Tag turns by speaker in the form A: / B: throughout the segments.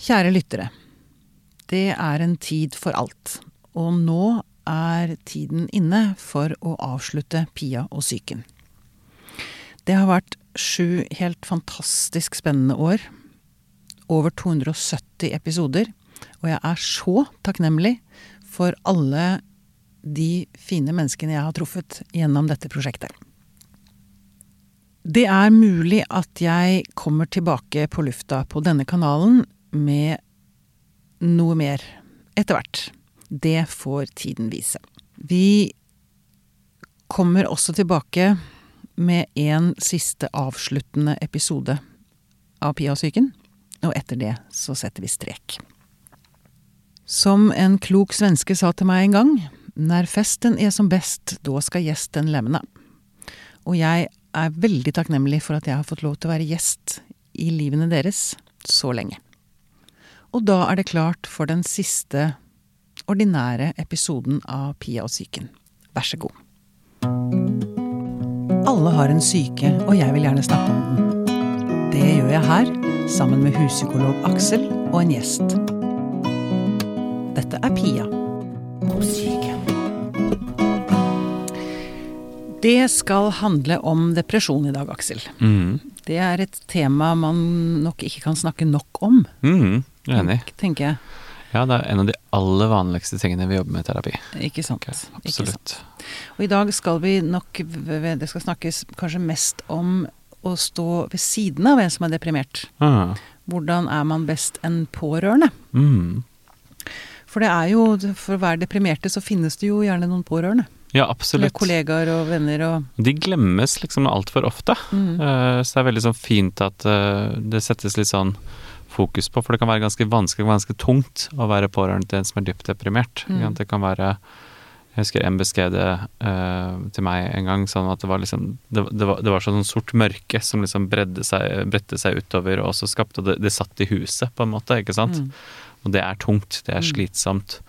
A: Kjære lyttere. Det er en tid for alt. Og nå er tiden inne for å avslutte Pia og psyken. Det har vært sju helt fantastisk spennende år. Over 270 episoder. Og jeg er så takknemlig for alle de fine menneskene jeg har truffet gjennom dette prosjektet. Det er mulig at jeg kommer tilbake på lufta på denne kanalen med noe mer etter hvert. Det får tiden vise. Vi kommer også tilbake med en siste avsluttende episode av Pia og etter det så setter vi strek. Som en klok svenske sa til meg en gang, når festen er som best, da skal gjesten levne. Og jeg er veldig takknemlig for at jeg har fått lov til å være gjest i livene deres så lenge. Og da er det klart for den siste ordinære episoden av Pia og psyken. Vær så god. Alle har en syke, og jeg vil gjerne snakke om den. Det gjør jeg her, sammen med huspsykolog Aksel og en gjest. Dette er Pia og syke. Det skal handle om depresjon i dag, Aksel.
B: Mm.
A: Det er et tema man nok ikke kan snakke nok om,
B: Mm. Enig.
A: tenker jeg.
B: Ja, det er en av de aller vanligste tingene vi jobber med i terapi.
A: Ikke sant?
B: Ok,
A: Ikke sant? Og i dag skal vi nok Det skal snakkes kanskje mest om å stå ved siden av en som er deprimert.
B: Ah.
A: Hvordan er man best en pårørende?
B: Mm.
A: For det er jo For å være deprimerte så finnes det jo gjerne noen pårørende.
B: Ja,
A: Eller
B: absolutt.
A: kollegaer og venner og
B: De glemmes liksom altfor ofte.
A: mm.
B: Uh, Så det er veldig sånn fint at uh, det settes litt sånn fokus på, for det kan være ganske vanskelig og ganske tungt å være pårørende til en som er dypt deprimert.
A: Mm.
B: Det kan være Jeg husker en beskrev det uh, til meg en gang sånn at det var liksom Det, det, var, det var sånn sort mørke som liksom bredde seg, bredte seg utover, og også skapte det Det satt i huset, på en måte, ikke sant?
A: Mm.
B: Og det er tungt, det er
A: Mm.
B: slitsomt.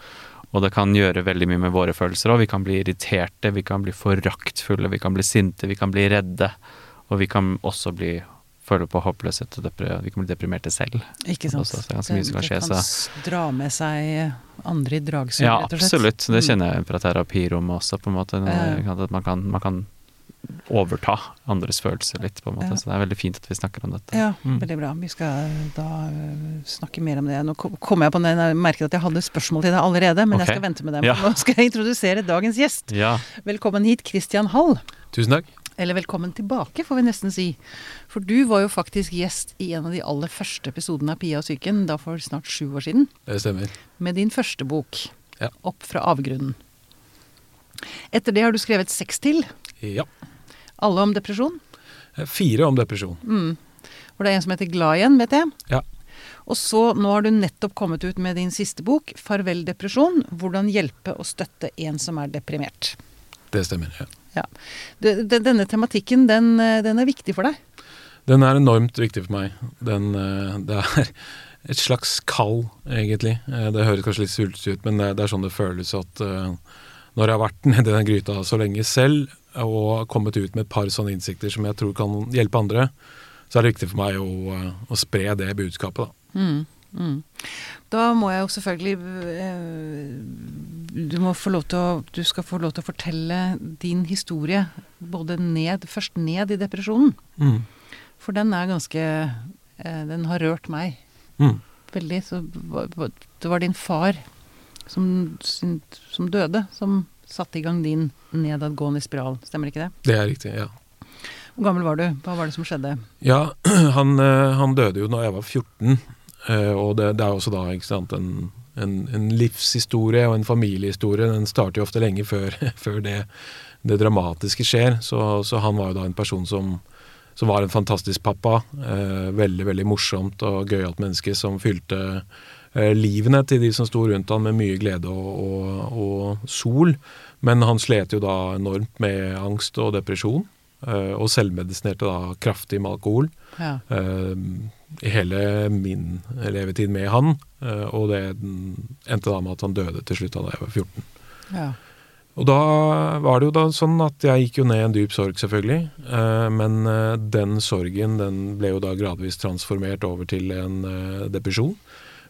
B: Og det kan gjøre veldig mye med våre følelser òg. Vi kan bli irriterte, vi kan bli foraktfulle, vi kan bli sinte, vi kan bli redde. Og vi kan også bli føle på håpløshet og vi kan bli deprimerte selv.
A: Ikke sant.
B: Også, så det det kan skje,
A: det kan
B: så-
A: dra med seg andre i dragsuget,
B: Ja,
A: rett og slett.
B: absolutt. Det
A: Mm.
B: kjenner jeg fra terapirommet også, på en måte.
A: Ja.
B: At man kan, man kan overta andres følelser litt, på en måte.
A: Ja.
B: Så det er veldig fint at vi snakker om dette.
A: Ja,
B: Mm.
A: veldig bra. Vi skal da øh, snakke mer om det. Nå kom kom jeg på den, jeg merket at jeg hadde spørsmål til deg allerede, men
B: okay.
A: jeg skal vente med dem.
B: Ja.
A: Nå skal jeg introdusere dagens gjest.
B: Ja.
A: Velkommen hit, Christian Hall.
C: Tusen takk.
A: Eller velkommen tilbake, får vi nesten si. For du var jo faktisk gjest i en av de aller første episodene av Pia og psyken, da for snart sju år siden,
C: Det stemmer.
A: med din første bok,
C: Ja.
A: 'Opp fra avgrunnen'. Etter det har du skrevet seks til,
C: Ja.
A: alle om depresjon.
C: Fire om depresjon.
A: Mm. Og det er en som heter Glad igjen, vet jeg.
C: Ja.
A: Og så, nå har du nettopp kommet ut med din siste bok, 'Farvel depresjon'. Hvordan hjelpe og støtte en som er deprimert.
C: Det stemmer. ja.
A: Ja. Denne tematikken, den, eh, den er viktig for deg.
C: Den er enormt viktig for meg. Den, eh, det er et slags kall, egentlig. Eh, Det høres kanskje litt svulstig ut, men det, det er sånn det føles at når jeg har vært nedi den gryta så lenge selv, og kommet ut med et par sånne innsikter som jeg tror kan hjelpe andre, så er det viktig for meg å, å spre det budskapet. da.
A: Mm. Mm. Da må jeg jo selvfølgelig eh, du, må få lov til å, du skal få lov til å fortelle din historie både ned, først ned i depresjonen.
C: Mm.
A: For den er ganske eh, Den har rørt meg
C: Mm.
A: veldig. Så det var din far som, som døde, som satte i gang din nedadgående spiral. Stemmer ikke det?
C: Det er riktig, ja.
A: Hvor gammel var du? Hva var det som skjedde?
C: Ja, han, eh, han døde jo da jeg var 14, eh, og det, det er også da sant, en, en, en livshistorie og en familiehistorie. Den starter jo ofte lenge før, før det, det dramatiske skjer. Så, så han var jo da en person som, som var en fantastisk pappa. Eh, veldig, veldig morsomt og gøyalt menneske som fylte eh, livene til de som sto rundt han med mye glede og, og, og sol. Men han slet jo da enormt med angst og depresjon, eh, og selvmedisinerte da kraftig med alkohol
A: Ja.
C: I hele min levetid med han. eh, og det endte da med at han døde til slutt da jeg var 14.
A: ja.
C: Og da var det jo da sånn at jeg gikk jo ned i en dyp sorg, selvfølgelig. Eh, men eh, den sorgen den ble jo da gradvis transformert over til en depresjon.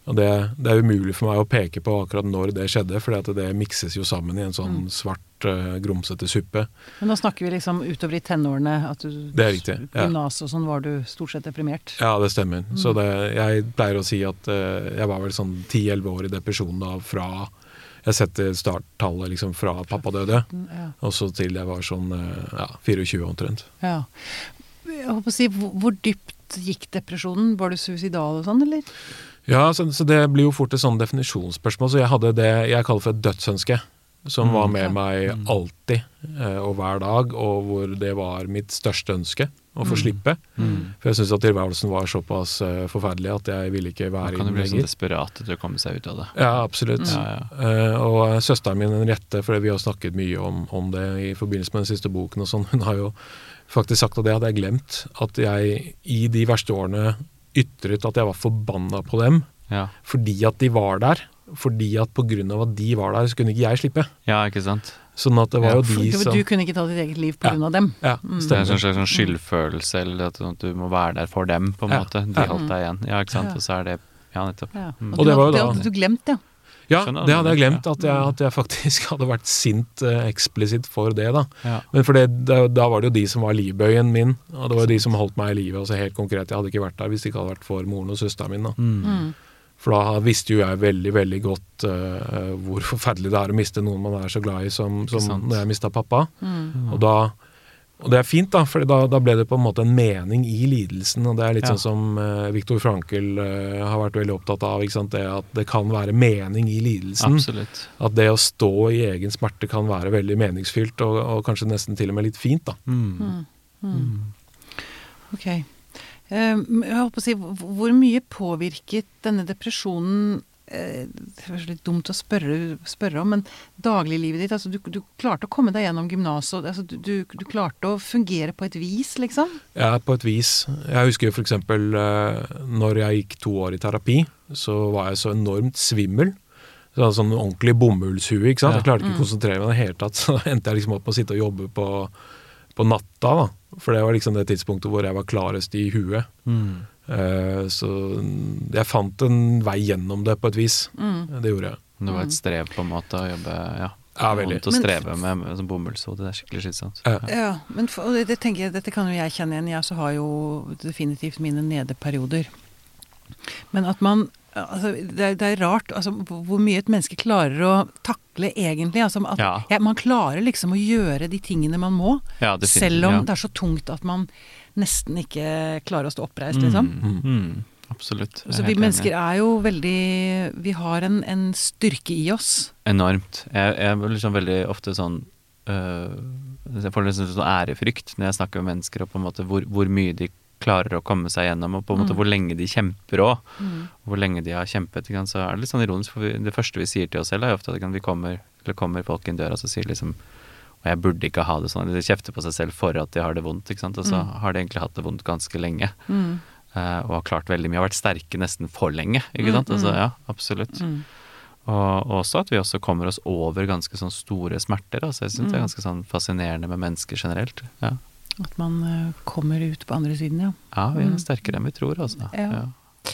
C: Og det, det er umulig for meg å peke på akkurat når det skjedde, for det mikses jo sammen i en sånn
A: Mm.
C: svart, uh, grumsete suppe.
A: Men nå snakker vi liksom utover i tenårene. At du,
C: Det er riktig, ja.
A: Gymnas og sånn var du stort sett deprimert.
C: Ja, det stemmer.
A: Mm.
C: Så det, jeg pleier å si at uh, jeg var vel sånn 10-11 år i depresjon da fra Jeg setter starttallet liksom fra pappa døde,
A: Ja.
C: og så til jeg var sånn eh, ja, 24 omtrent.
A: ja. Jeg håper å si, hvor, hvor dypt gikk depresjonen? Var du suicidal og sånn, eller?
C: Ja, så, så det blir jo fort et sånn definisjonsspørsmål. Så jeg hadde det jeg kaller for et dødsønske. Som
B: Mm.
C: var med
A: Ja.
C: meg alltid eh, og hver dag, og hvor det var mitt største ønske å få
A: Mm.
C: slippe.
B: Mm.
C: For jeg syntes at tilværelsen var såpass eh, forferdelig at jeg ville ikke
B: Man
C: være
B: kan
C: i
B: jo
C: du
B: bli sånn
C: lenger.
B: desperat til å komme seg ut av det.
C: Ja, absolutt.
B: Ja, ja.
C: Eh, og søsteren min Henriette, for vi har snakket mye om, om det i forbindelse med den siste boken, og sånn, hun har jo faktisk sagt at det hadde jeg glemt. At jeg i de verste årene ytret at jeg var forbanna på dem
B: Ja.
C: fordi at de var der. Fordi at av at de var der, så kunne ikke jeg slippe.
B: ja, ikke sant.
C: Sånn at det var
B: Ja,
C: jo de
A: du,
C: som
A: du kunne ikke ta ditt eget liv på
C: Ja.
A: dem.
C: Ja,
A: Mm.
B: Det er en slags sånn skyldfølelse, eller at du må være der for dem, på en
C: Ja.
B: måte. De
C: Ja.
B: holdt deg igjen. Ja, ikke sant.
A: Ja.
B: Og så er det Ja, nettopp.
A: Ja.
B: Mm.
A: Og,
C: Og det var jo
A: det
C: da-
A: hadde du glemt, ja.
C: Ja,
B: Skjønner
C: det hadde jeg glemt. At jeg, at jeg faktisk hadde vært sint eh, eksplisitt for det, da.
B: Ja.
C: Men for det, da, da var det jo de som var livbøyen min, og det var jo de som holdt meg i live. Altså helt konkret, Jeg hadde ikke vært der hvis det ikke hadde vært for moren og søsteren min. da.
B: Mm.
A: Mm.
C: For da visste jo jeg veldig veldig godt uh, hvor forferdelig det er å miste noen man er så glad i som, som når jeg mista pappa.
A: Mm.
C: Og, da, og det er fint, da, for da, da ble det på en måte en mening i lidelsen. Og det er litt
B: Ja.
C: sånn som uh, Viktor Frankel uh, har vært veldig opptatt av. Ikke sant? Det At det kan være mening i lidelsen.
B: Absolutt.
C: At det å stå i egen smerte kan være veldig meningsfylt, og, og kanskje nesten til og med litt fint. da.
B: Mm.
A: Mm. Mm. Ok. Uh, jeg holdt på å si, hvor mye påvirket denne depresjonen eh, Det er litt dumt å spørre, spørre om, men dagliglivet ditt altså du, du klarte å komme deg gjennom gymnaset. Altså, du, du, du klarte å fungere på et vis, liksom?
C: Ja, på et vis. Jeg husker f.eks. Uh, når jeg gikk to år i terapi, så var jeg så enormt svimmel. Så jeg hadde sånn ordentlig bomullshue. ikke sant?
B: Ja.
C: Jeg klarte ikke
A: Mm.
C: å konsentrere meg i det hele tatt. Så endte jeg liksom opp med å sitte og jobbe på, på natta. da. For det var liksom det tidspunktet hvor jeg var klarest i huet.
B: Mm.
C: Eh, så jeg fant en vei gjennom det på et vis.
A: Mm.
C: Det gjorde jeg.
B: Det var
A: Mm.
B: et strev på en måte å jobbe Ja,
C: Ja, veldig.
B: vondt å
A: Men-
B: streve med, med sånn bomullshode. Det er skikkelig slitsomt.
C: Ja.
A: Ja, men for, det, det tenker jeg, dette kan jo jeg kjenne igjen. Jeg også har jo definitivt mine nedeperioder. Men at man altså, det, er, det er rart altså, hvor hvor mye et menneske klarer å takle egentlig. Altså, at,
B: Ja.
A: ja, man klarer liksom å gjøre de tingene man må,
B: Ja,
A: selv om
B: ja.
A: det er så tungt at man nesten ikke klarer å stå oppreist, liksom.
B: Mm. Mm. Absolutt.
A: Så vi mennesker
B: enig.
A: er jo veldig Vi har en, en styrke i oss.
B: Enormt. Jeg, jeg er liksom veldig ofte sånn øh, Jeg får liksom sånn ærefrykt når jeg snakker med mennesker, og på en måte hvor, hvor mye de klarer å komme seg gjennom, og på en måte
A: Mm.
B: hvor lenge de kjemper òg.
A: Mm.
B: Hvor lenge de har kjempet. Så er det litt sånn ironisk, for vi, det første vi sier til oss selv, er ofte at vi kommer, eller kommer folk inn døra og sier liksom og jeg burde ikke ha det sånn. De kjefter på seg selv for at de har det vondt, ikke sant. Og så
A: Mm.
B: har de egentlig hatt det vondt ganske lenge.
A: Mm.
B: eh, og har klart veldig mye. Har vært sterke nesten for lenge, ikke
A: Mm,
B: sant. Altså,
A: mm.
B: ja, absolutt.
A: Mm.
B: Og og også at vi også kommer oss over ganske sånn store smerter. Altså. Jeg syns det er ganske sånn fascinerende med mennesker generelt. Ja,
A: At man eh, kommer ut på andre siden, ja.
B: ja vi er sterkere enn vi tror, altså.
A: Ja.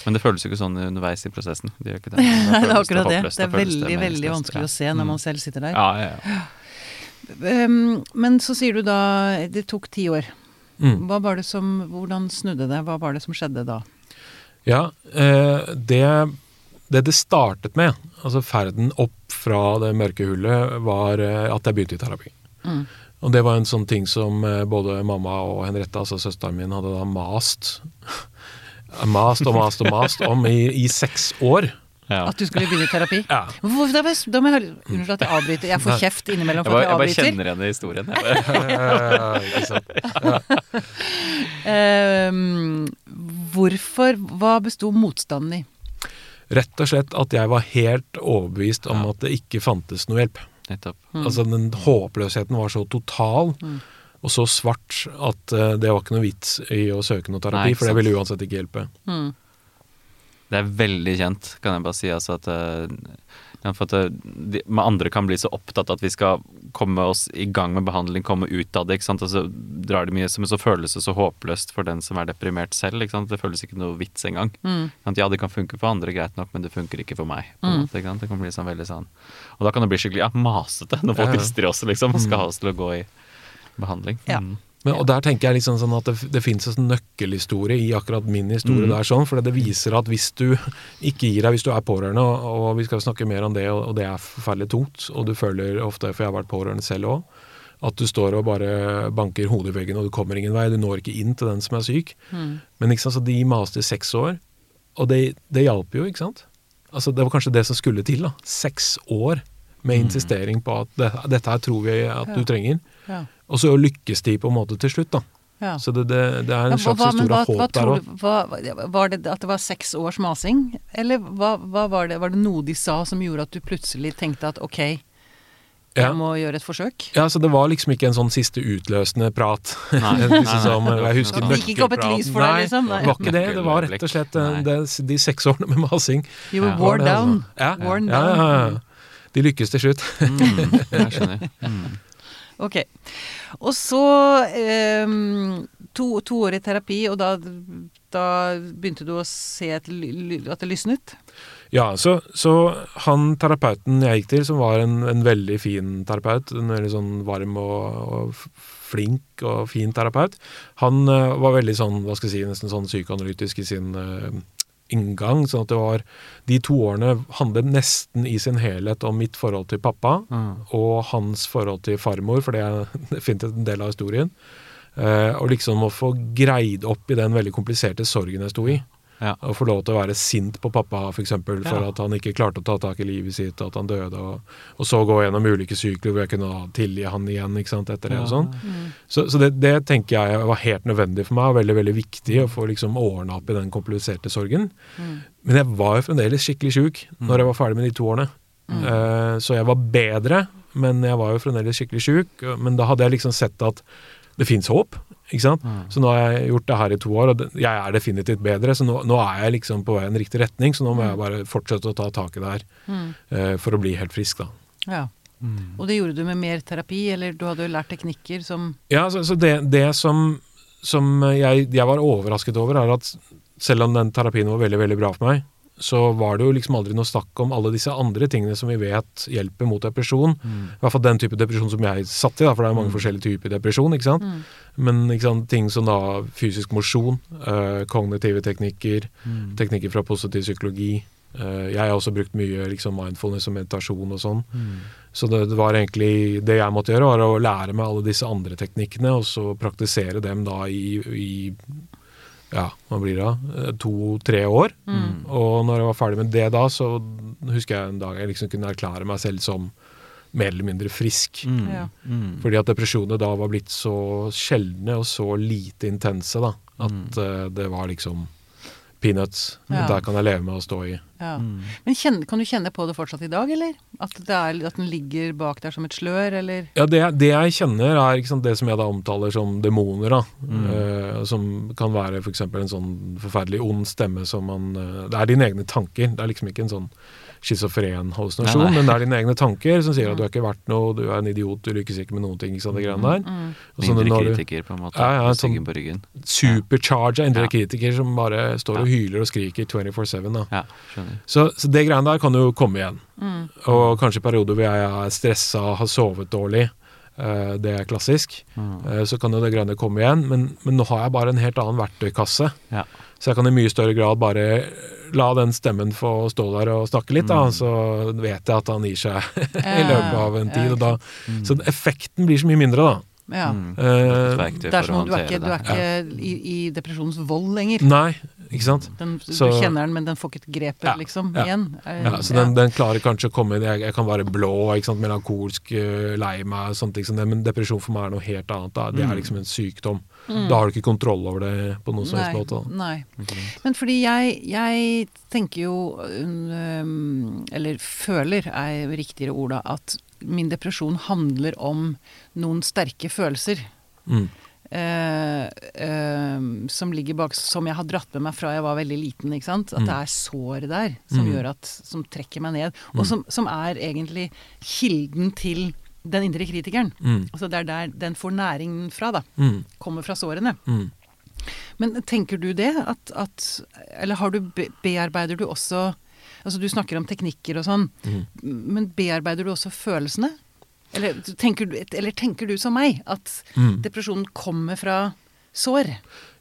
B: Men det føles jo ikke sånn underveis i prosessen. Det gjør ikke det.
A: Nei, det er akkurat det. Det er veldig, det
B: veldig,
A: vanskelig å se når man selv sitter der.
B: Ja, ja, ja.
A: Um, men så sier du da det tok ti år.
C: Mm.
A: Hva var det som, Hvordan snudde det? Hva var det som skjedde da?
C: Ja, eh, det, det det startet med, altså ferden opp fra det mørke hullet, var eh, at jeg begynte i terapi.
A: Mm.
C: Og det var en sånn ting som eh, både mamma og Henriette, altså søsteren min, hadde da mast Mast og mast og mast om i, i seks år.
B: Ja.
A: At du skulle begynne i terapi?
C: Ja.
A: Hvorfor, da, da må jeg Unnskyld at jeg avbryter. Jeg får kjeft innimellom for at
B: jeg bare
A: jeg avbryter.
B: kjenner igjen i historien. Jeg.
A: Um, hvorfor Hva besto motstanden i?
C: Rett og slett at jeg var helt overbevist om
B: Ja.
C: at det ikke fantes noe hjelp.
B: Nettopp.
A: Mm.
C: Altså Den håpløsheten var så total
A: Mm.
C: og så svart at eh, det var ikke noe vits i å søke noe terapi,
B: Nei,
C: for det ville uansett ikke hjelpe.
A: Mm.
B: Det er veldig kjent, kan jeg bare si. Altså at eh, at de, med andre kan bli så opptatt at vi skal komme oss i gang med behandling, komme ut av det. ikke sant? Og så drar det mye, som så føles det så håpløst for den som er deprimert selv. ikke sant? Det føles ikke noe vits engang.
A: Mm.
B: Ja, det kan funke for andre, greit nok, men det funker ikke for meg. på en
A: Mm.
B: måte, ikke sant? Det kan bli sånn veldig sånn Og da kan det bli skikkelig ja, masete når folk rister i oss liksom, og skal ha oss til å gå i behandling.
A: Ja.
B: Mm.
C: Men, og der tenker jeg liksom sånn at det, det fins en nøkkelhistorie i akkurat min historie
B: Mm.
C: der, sånn, for det viser at hvis du ikke gir deg, hvis du er pårørende, og, og vi skal snakke mer om det, og, og det er forferdelig tungt, og du føler ofte, for jeg har vært pårørende selv òg, at du står og bare banker hodet i veggen, og du kommer ingen vei, du når ikke inn til den som er syk.
A: Mm.
C: Men ikke sant, så de maste i seks år, og det, det hjalp jo, ikke sant? Altså, det var kanskje det som skulle til, da. Seks år med insistering på at det, dette her tror vi at du trenger.
A: Ja.
C: Og så lykkes de på en måte til slutt, da.
A: Ja.
C: Så det, det, det er en
A: Ja,
C: slags
A: hva-
C: historie av håp
A: hva
C: der òg.
A: Var det at det var seks års masing, eller hva, hva var det? Var det noe de sa som gjorde at du plutselig tenkte at ok, jeg må gjøre et forsøk?
C: Ja, så det var liksom ikke en sånn siste utløsende prat.
B: Nei. Nei, nei.
C: som, jeg husker
A: Det gikk ikke opp et lys for deg, liksom? Nei.
C: Det var ikke det. Det var rett og slett eh, det, de seks årene med masing.
A: You were worn down.
C: altså. Ja.
A: Worn down.
C: ja, ja. De lykkes til slutt.
B: Mm, jeg skjønner. Mm.
A: Ok. Og så eh, to, to år i terapi, og da, da begynte du å se ly- at det lysnet?
C: Ja, så, så han terapeuten jeg gikk til, som var en, en veldig fin terapeut, en veldig sånn varm og, og flink og fin terapeut, han uh, var veldig sånn, hva skal jeg si, nesten sånn psykoanalytisk i sin eh, inngang. sånn at det var De to årene handlet nesten i sin helhet om mitt forhold til pappa
B: Mm.
C: og hans forhold til farmor, for det er definitivt en del av historien. Eh, og liksom å få greid opp i den veldig kompliserte sorgen jeg sto i.
B: Ja.
C: Å få lov til å være sint på pappa for, eksempel, for
B: Ja.
C: at han ikke klarte å ta tak i livet sitt, at han døde. Og, og så gå gjennom ulike sykler hvor jeg kunne tilgi han igjen ikke sant, etter det. og sånn. Så, så det, det tenker jeg var helt nødvendig for meg, og veldig veldig viktig å få liksom ordna opp i den kompliserte sorgen.
A: Mm.
C: Men jeg var jo fremdeles skikkelig sjuk når jeg var ferdig med de to årene.
A: Mm.
C: Uh, så jeg var bedre, men jeg var jo fremdeles skikkelig sjuk. Men da hadde jeg liksom sett at det fins håp. Ikke sant?
B: Mm.
C: Så nå har jeg gjort det her i to år, og jeg er definitivt bedre. Så nå, nå er jeg liksom på vei i en riktig retning, så nå må jeg bare fortsette å ta tak i det her
A: Mm.
C: uh, for å bli helt frisk, da.
A: Ja.
B: Mm.
A: Og det gjorde du med mer terapi, eller du hadde jo lært teknikker som
C: Ja, så, så det, det som, som jeg, jeg var overrasket over, er at selv om den terapien var veldig, veldig bra for meg, så var det jo liksom aldri noe snakk om alle disse andre tingene som vi vet hjelper mot depresjon.
B: Mm.
C: I hvert fall den type depresjon som jeg satt i, da, for det er mange
B: Mm.
C: forskjellige typer depresjon. ikke sant?
A: Mm.
C: Men ikke sant, ting som da fysisk mosjon, øh, kognitive teknikker,
B: Mm.
C: teknikker fra positiv psykologi. Øh, jeg har også brukt mye liksom mindfulness og meditasjon og sånn.
B: Mm.
C: Så det, det var egentlig det jeg måtte gjøre, var å lære meg alle disse andre teknikkene, og så praktisere dem da i, i ja, hva blir det da? Eh, To-tre år.
A: Mm.
C: Og når jeg var ferdig med det da, så husker jeg en dag jeg liksom kunne erklære meg selv som mer eller mindre frisk.
B: Mm.
A: Ja.
B: Mm.
C: Fordi at depresjonene da var blitt så sjeldne og så lite intense da, at
B: Mm.
C: eh, det var liksom peanuts.
A: Ja.
C: Der kan jeg leve med å stå i.
A: Ja.
B: Mm.
A: Men kjenne, kan du kjenne på det fortsatt i dag, eller? At, det er, at den ligger bak der som et slør, eller?
C: Ja, det, det jeg kjenner er ikke sant, det som jeg da omtaler som demoner, da.
B: Mm.
C: uh, som kan være f.eks. en sånn forferdelig ond stemme som man uh, Det er dine egne tanker. Det er liksom ikke en sånn schizofren hallusinasjon,
B: Nei, nei.
C: men det er dine egne tanker som sier at du er ikke verdt noe, du er en idiot, du lykkes ikke med noen ting. Greiene der.
A: Mm.
C: Og
B: Indre
C: når
B: kritiker, på en måte.
C: Ja, ja, sånn-
B: på ryggen.
C: Supercharga indre
B: Ja.
C: kritiker som bare står og hyler og skriker 24-7.
B: Ja.
C: Så, så det greiene der kan jo komme igjen.
A: Mm.
C: Og kanskje perioder hvor jeg er stressa, har sovet dårlig. eh, det er klassisk.
B: Mm.
C: Eh, Så kan jo det greiene komme igjen, men, men nå har jeg bare en helt annen verktøykasse.
B: Ja.
C: Så jeg kan i mye større grad bare la den stemmen få stå der og snakke litt, da.
B: Mm.
C: Så vet jeg at han gir seg i løpet av en tid. Og da,
B: Mm.
C: så effekten blir så mye mindre, da.
A: Ja.
B: Mm. Uh,
A: Det er som om du er ikke, du er ikke i, i depresjonens vold lenger.
C: Nei, ikke sant.
A: Den, du
C: Så-
A: kjenner den, men den får ikke et grep
C: Ja,
A: liksom,
C: ja.
A: igjen.
C: Ja, så den, den klarer kanskje å komme jeg, jeg kan være blå, ikke sant, melankolsk, eh, lei meg, sånne ting men depresjon for meg er noe helt annet. Da. Det er
B: Mm.
C: liksom en sykdom.
A: Mm.
C: Da har du ikke kontroll over det på noen som helst måte.
A: Nei.
B: Ikke?
A: Men fordi jeg, jeg tenker jo um, Eller føler er riktigere da at min depresjon handler om noen sterke følelser.
C: Mm.
A: Eh, eh, som ligger bak Som jeg har dratt med meg fra jeg var veldig liten. ikke sant? At det er sår der som
C: Mm.
A: gjør at Som trekker meg ned. Og som, som er egentlig kilden til den indre kritikeren.
C: Mm.
A: Altså det er der den får næringen fra, da.
C: Mm.
A: Kommer fra sårene.
C: Mm.
A: Men tenker du det? At, at Eller har du bearbeider du også Altså du snakker om teknikker og sånn,
C: Mm.
A: men bearbeider du også følelsene? Eller tenker du, eller tenker du som meg, at
C: Mm.
A: depresjonen kommer fra sår?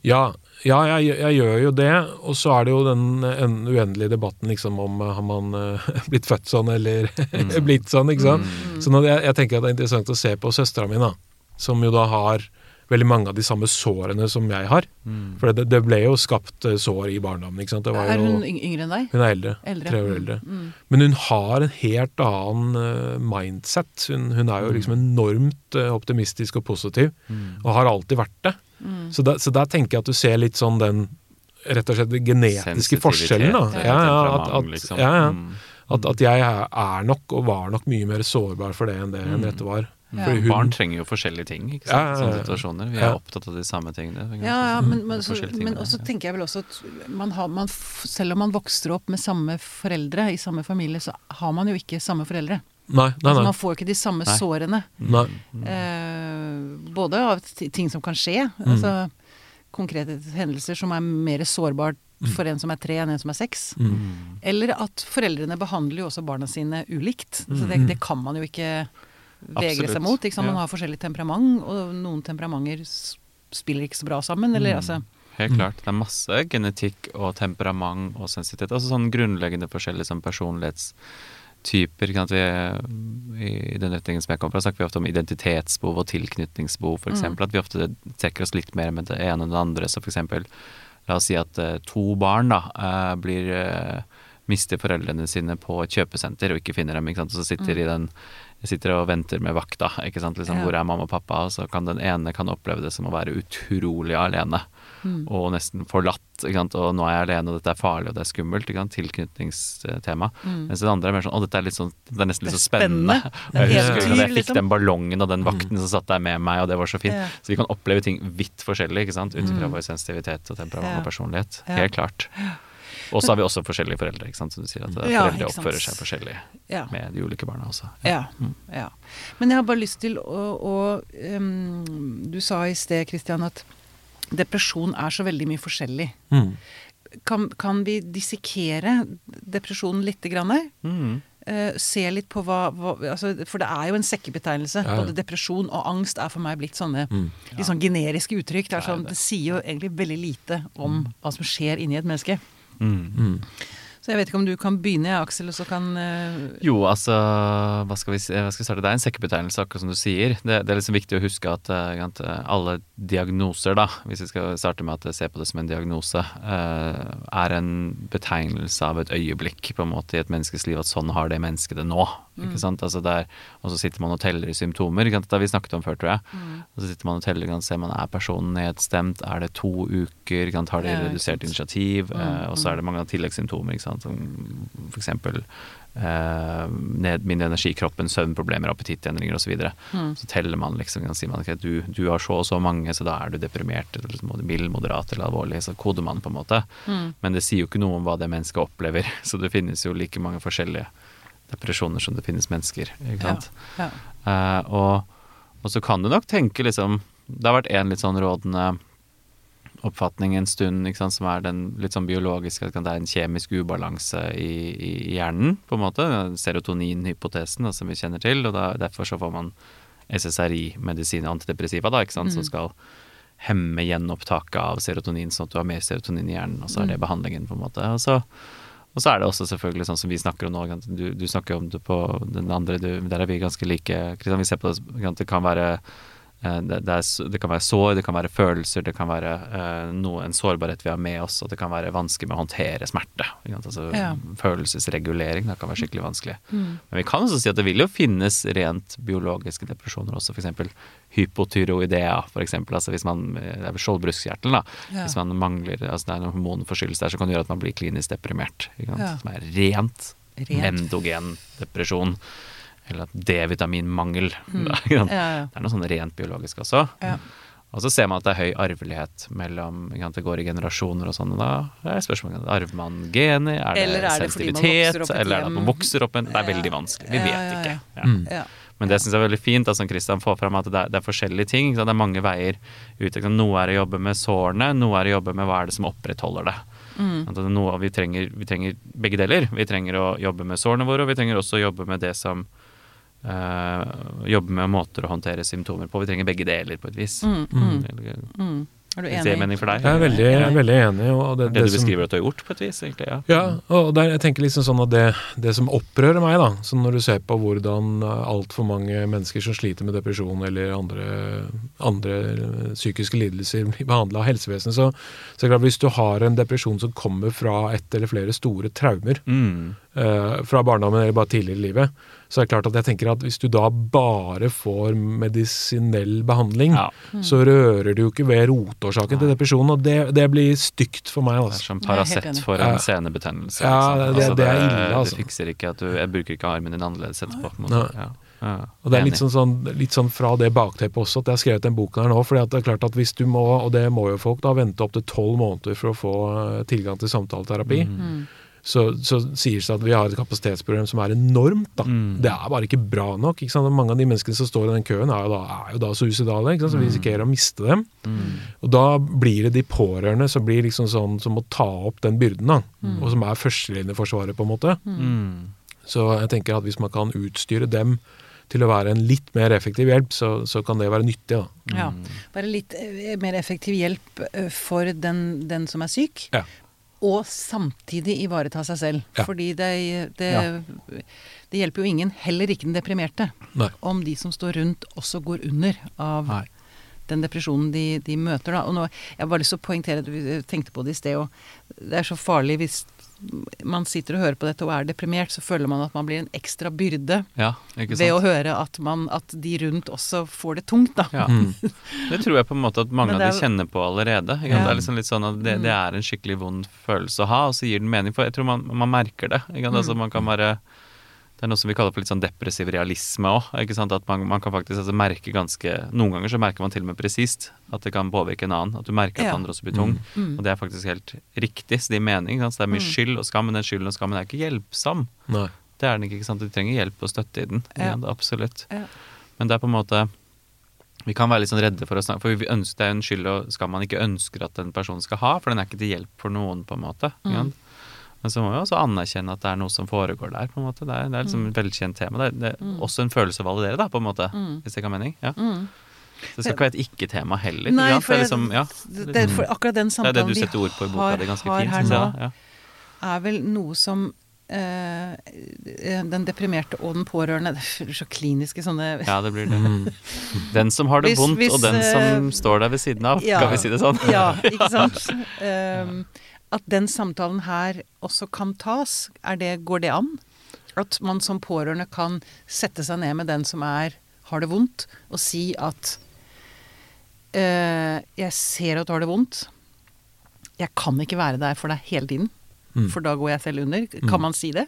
C: Ja, ja jeg, jeg gjør jo det. Og så er det jo den en uendelige debatten liksom om eh, har man uh, blitt født sånn eller blitt sånn, ikke sant. Så når jeg, jeg tenker at det er interessant å se på søstera mi. Som jo da har veldig mange av de samme sårene som jeg har.
B: Mm.
C: For det, det ble jo skapt eh, sår i barndommen, ikke sant. Det var
A: Er hun jo, yngre enn deg?
C: hun er eldre.
A: Eldre.
C: Tre år eldre.
A: Mm.
C: Men hun har en helt annen eh, mindset. Hun, hun er jo liksom enormt eh, optimistisk og positiv,
B: Mm.
C: og har alltid vært det.
A: Mm.
C: Så, der, så der tenker jeg at du ser litt sånn den rett og slett den genetiske forskjellen. da. Ja, ja, at, at,
B: liksom.
C: ja, ja.
B: Mm.
C: At, at jeg er nok, og var nok mye mer sårbar for det enn det Henriette var.
A: Ja.
C: Hun,
B: Barn trenger jo forskjellige ting ikke sant?
C: Ja, ja, ja.
B: sånne situasjoner. Vi er
C: Ja.
B: opptatt av de samme tingene.
A: Ja, ja, men, men, så, men også tenker jeg vel også at man har, man, selv om man vokser opp med samme foreldre i samme familie, så har man jo ikke samme foreldre.
C: Nei, nei,
A: Altså, man får jo ikke de samme
B: Nei.
A: sårene.
C: nei.
A: Eh, både av ting som kan skje, altså konkrete hendelser som er mer sårbart for en som er tre enn en som er seks.
C: Mm.
A: Eller at foreldrene behandler jo også barna sine ulikt. Så det, det kan man jo ikke vegre seg mot. Ikke sant? Man har forskjellig temperament, og noen temperamenter spiller ikke så bra sammen. Eller
B: Mm.
A: altså
B: Helt klart. Det er masse genetikk og temperament og sensitivitet. Altså sånn grunnleggende forskjellige sånn personlighetstyper. Vi, I den retningen som jeg kommer fra, snakker vi ofte om identitetsbehov og tilknytningsbehov, f.eks. eksempel At vi ofte trekker oss litt mer med det ene enn det andre. Så f.eks. la oss si at uh, to barn da uh, blir uh, mister foreldrene sine på et kjøpesenter og ikke finner dem. Ikke sant? Og så sitter de i den sitter og venter med vakta. Ikke sant? Liksom,
A: Ja.
B: Hvor er mamma og pappa? Og så kan den ene kan oppleve det som å være utrolig alene.
A: Mm.
B: Og nesten forlatt. Ikke sant? Og nå er jeg alene, og dette er farlig, og det er skummelt. Ikke sant? Tilknytningstema.
A: Mm.
B: Mens det andre er mer sånn Å, dette er litt sånn Det er nesten litt så spennende.
A: spennende.
B: Og jeg
A: er
B: husker at jeg fikk
A: liksom.
B: den ballongen og den vakten som satt der med meg, og det var så fint.
A: Ja.
B: Så vi kan oppleve ting vidt forskjellig, ikke sant. Ut ifra
A: Mm.
B: vår sensitivitet og temperament
A: Ja.
B: og personlighet.
A: Ja.
B: Helt klart. Og så har vi også forskjellige foreldre, ikke sant. Som du sier, at
A: Ja,
B: foreldre oppfører seg forskjellig
A: Ja.
B: med de ulike barna også.
A: Ja,
B: Mm.
A: ja. Men jeg har bare lyst til å, å um, Du sa i sted, Kristian, at depresjon er så veldig mye forskjellig.
C: Mm.
A: Kan, kan vi dissekere depresjonen lite grann?
B: Mm.
A: Uh, se litt på hva, hva altså, For det er jo en sekkebetegnelse.
C: Ja, ja.
A: Både depresjon og angst er for meg blitt sånne
C: Mm.
A: litt sånn generiske uttrykk. Det, sånn,
B: det.
A: det sier jo egentlig veldig lite om hva som skjer inni et menneske.
B: Mm.
C: Mm.
A: Så jeg vet ikke om du kan begynne, Aksel, og så kan uh...
B: Jo, altså hva skal, vi, hva skal vi starte? Det er en sekkebetegnelse, akkurat som du sier. Det, det er liksom viktig å huske at, eh, at alle diagnoser, da, hvis vi skal starte med at ser på det som en diagnose, uh, er en betegnelse av et øyeblikk på en måte i et menneskes liv. At sånn har det mennesket det nå. ikke sant? Altså det er, og så sitter man og teller symptomer. ikke sant? Det har vi snakket om før, tror jeg. Og så sitter man og teller, kan se man er personen nedstemt, er det to uker, sant? har de redusert initiativ,
A: Mm,
B: uh, og så er det mange tilleggssymptomer. ikke sant? Som for eksempel eh, ned, mindre energi i kroppen, søvnproblemer, appetittendringer osv. Så, videre.
A: Mm.
B: så teller man liksom, kan si man okay, du, du har så og så mange, så da er du deprimert, eller liksom, mild, moderat eller alvorlig. Så koder man på en måte.
A: Mm.
B: Men det sier jo ikke noe om hva det mennesket opplever. Så det finnes jo like mange forskjellige depresjoner som det finnes mennesker. ikke sant?
A: ja.
B: Eh, og, og så kan du nok tenke liksom Det har vært en litt sånn rådende oppfatning en stund, sant, som er den litt sånn biologiske, at det er en kjemisk ubalanse i, i hjernen, på en måte. Serotoninhypotesen, som vi kjenner til. Og da, derfor så får man SSRI-medisin, antidepressiva, da, ikke sant, som
A: Mm.
B: skal hemme gjenopptaket av serotonin, sånn at du har mer serotonin i hjernen, og så er det
A: Mm.
B: behandlingen, på en måte. Og så, og så er det også selvfølgelig sånn som vi snakker om nå, du, du snakker om det på den andre, du, der er vi ganske like. Kristian, vi ser på det, det kan være det, det, er, det kan være sår, det kan være følelser, det kan være uh, noe, en sårbarhet vi har med oss, og det kan være vanskelig med å håndtere smerte. Altså,
A: Ja.
B: Følelsesregulering det kan være skikkelig vanskelig.
A: Mm.
B: Men vi kan også si at det vil jo finnes rent biologiske depresjoner også, f.eks. hypotyroidea, for eksempel. Altså hvis man, det er skjoldbruskkjertelen, da.
A: Ja.
B: Hvis man mangler, altså det er noen hormonforstyrrelse der, så kan det gjøre at man blir klinisk deprimert.
A: Ja.
B: Som er rent,
A: Rent.
B: endogen depresjon. Eller D-vitaminmangel.
A: Mm. Ja, ja.
B: Det er noe sånn rent biologisk også.
A: Ja.
B: Og så ser man at det er høy arvelighet mellom Det går i generasjoner og sånn. Da er spørsmålet arver man gener, er det,
A: er det
B: sensitivitet, eller er det at man vokser opp en Det er veldig vanskelig. Vi vet
A: ja, ja.
B: ikke. Ja.
C: Mm.
A: Ja.
B: Men det syns jeg er veldig fint, at som Christian får fram at det er, det er forskjellige ting. Ikke sant? Det er mange veier ut. Ikke sant? Noe er å jobbe med sårene, noe er å jobbe med hva er det som opprettholder det.
A: Mm.
B: At det er noe, vi, trenger, vi trenger begge deler. Vi trenger å jobbe med sårene våre, og vi trenger også å jobbe med det som Jobbe med måter å håndtere symptomer på. Vi trenger begge deler på et vis.
A: Mm, mm, mm. Er du
B: det
A: enig?
C: Jeg er veldig, jeg er veldig enig. Og det,
B: Det du
C: som-
B: beskriver at du har gjort, på et vis, egentlig. Ja.
C: Ja, og der, jeg tenker liksom sånn at det, det som opprører meg, da, så når du ser på hvordan altfor mange mennesker som sliter med depresjon eller andre, andre eh, psykiske lidelser blir behandla av helsevesenet, så, så er det klart hvis du har en depresjon som kommer fra ett eller flere store traumer
B: Mm.
C: uh, fra barndommen eller bare tidligere i livet, så er det klart at jeg tenker at hvis du da bare får medisinell behandling,
B: ja.
C: så rører du jo ikke ved rotårsaken til depresjonen, og det, det blir stygt for meg.
B: Det er
C: Altså.
B: som Paracet for en senebetennelse.
C: Ja,
B: ikke det,
C: det- det er ille, altså.
B: Det fikser ikke at du Jeg bruker ikke armen din annerledes etterpå. på en måte. Ja. Ja.
C: Og det er litt sånn, sånn, litt sånn fra det bakteppet også at jeg har skrevet den boken her nå. fordi at det er klart at hvis du må, og det må jo folk da, vente opptil tolv måneder for å få eh, tilgang til samtaleterapi,
B: Mm.
C: Så, så sies det at vi har et kapasitetsproblem som er enormt. da.
B: Mm.
C: Det er bare ikke bra nok. ikke sant? Og Mange av de menneskene som står i den køen, er jo da, er jo da suicidale. ikke sant? Så vi risikerer å miste dem.
B: Mm.
C: Og da blir det de pårørende som blir liksom sånn som må ta opp den byrden, da. Og som er førstelinjeforsvaret, på en måte.
B: Mm.
C: Så jeg tenker at hvis man kan utstyre dem til å være en litt mer effektiv hjelp, så, så kan det være nyttig. da.
A: Ja.
B: Mm.
A: Være litt eh, mer effektiv hjelp eh, for den, den som er syk.
C: Ja.
A: Og samtidig ivareta seg selv.
C: Ja.
A: Fordi det, det,
B: Ja.
A: det hjelper jo ingen, heller ikke den deprimerte,
C: Nei.
A: om de som står rundt også går under av
B: Nei.
A: den depresjonen de, de møter. Da. Og nå, jeg har bare lyst til å poengtere, du tenkte på det i sted, og det er så farlig hvis man sitter og hører på dette og er deprimert, så føler man at man blir en ekstra byrde
B: Ja, ikke
A: ved å høre at, man, at de rundt også får det tungt, da.
B: Ja.
C: Mm.
B: Det tror jeg på en måte at mange
A: er,
B: av de
A: er-
B: kjenner på allerede.
A: Ja.
B: Det er liksom litt sånn at det, det er en skikkelig vond følelse å ha, og så gir den mening. For jeg tror man, man merker det. Ikke? sant? Altså, man kan bare det er noe som vi kaller for litt sånn depressiv realisme òg. At man, man kan faktisk altså, merke ganske Noen ganger så merker man til og med presist at det kan påvirke en annen. At du merker at
A: Ja.
B: andre også blir tung.
A: Mm.
B: Og det er faktisk helt riktig. Så det gir mening. Så det er mye skyld og skam, men den skylden og skammen er ikke hjelpsom.
C: Nei.
B: Det er den ikke. ikke sant? Du trenger hjelp og støtte i den.
A: Ja.
B: Ja. Absolutt.
A: Ja.
B: Men det er på en måte Vi kan være litt sånn redde for å snakke For vi ønsker, det er en skyld og skam man ikke ønsker at en person skal ha, for den er ikke til hjelp for noen, på en måte.
A: Mm.
B: Men så må vi også anerkjenne at det er noe som foregår der. på en måte. Det er, det er liksom et velkjent tema. Det er, det er også en følelse å validere, da, på en måte.
A: Mm.
B: Hvis det kan ha mening. Ja.
A: Mm.
B: Så det skal ikke være et ikke-tema heller.
A: Nei, for
B: det er liksom, ja,
A: det, er for akkurat den
B: det er
A: samtalen
B: det du
A: vi
B: setter ord på i boka
A: har, har
B: fint.
A: her nå,
B: ja.
A: er vel noe som eh, den deprimerte og den pårørende Det er så kliniske sånne
B: ja, det blir det.
C: Mm.
B: Den som har det
A: Hvis-
B: vondt,
A: hvis,
B: og den som
A: eh,
B: står der ved siden av.
A: ja.
B: Skal vi si det sånn?
A: Ja, ikke sant? Um, at den samtalen her også kan tas, er det, går det an? At man som pårørende kan sette seg ned med den som er, har det vondt, og si at øh, Jeg ser at du har det vondt. Jeg kan ikke være der for deg hele tiden,
C: Mm.
A: for da går jeg selv under. Kan man si det?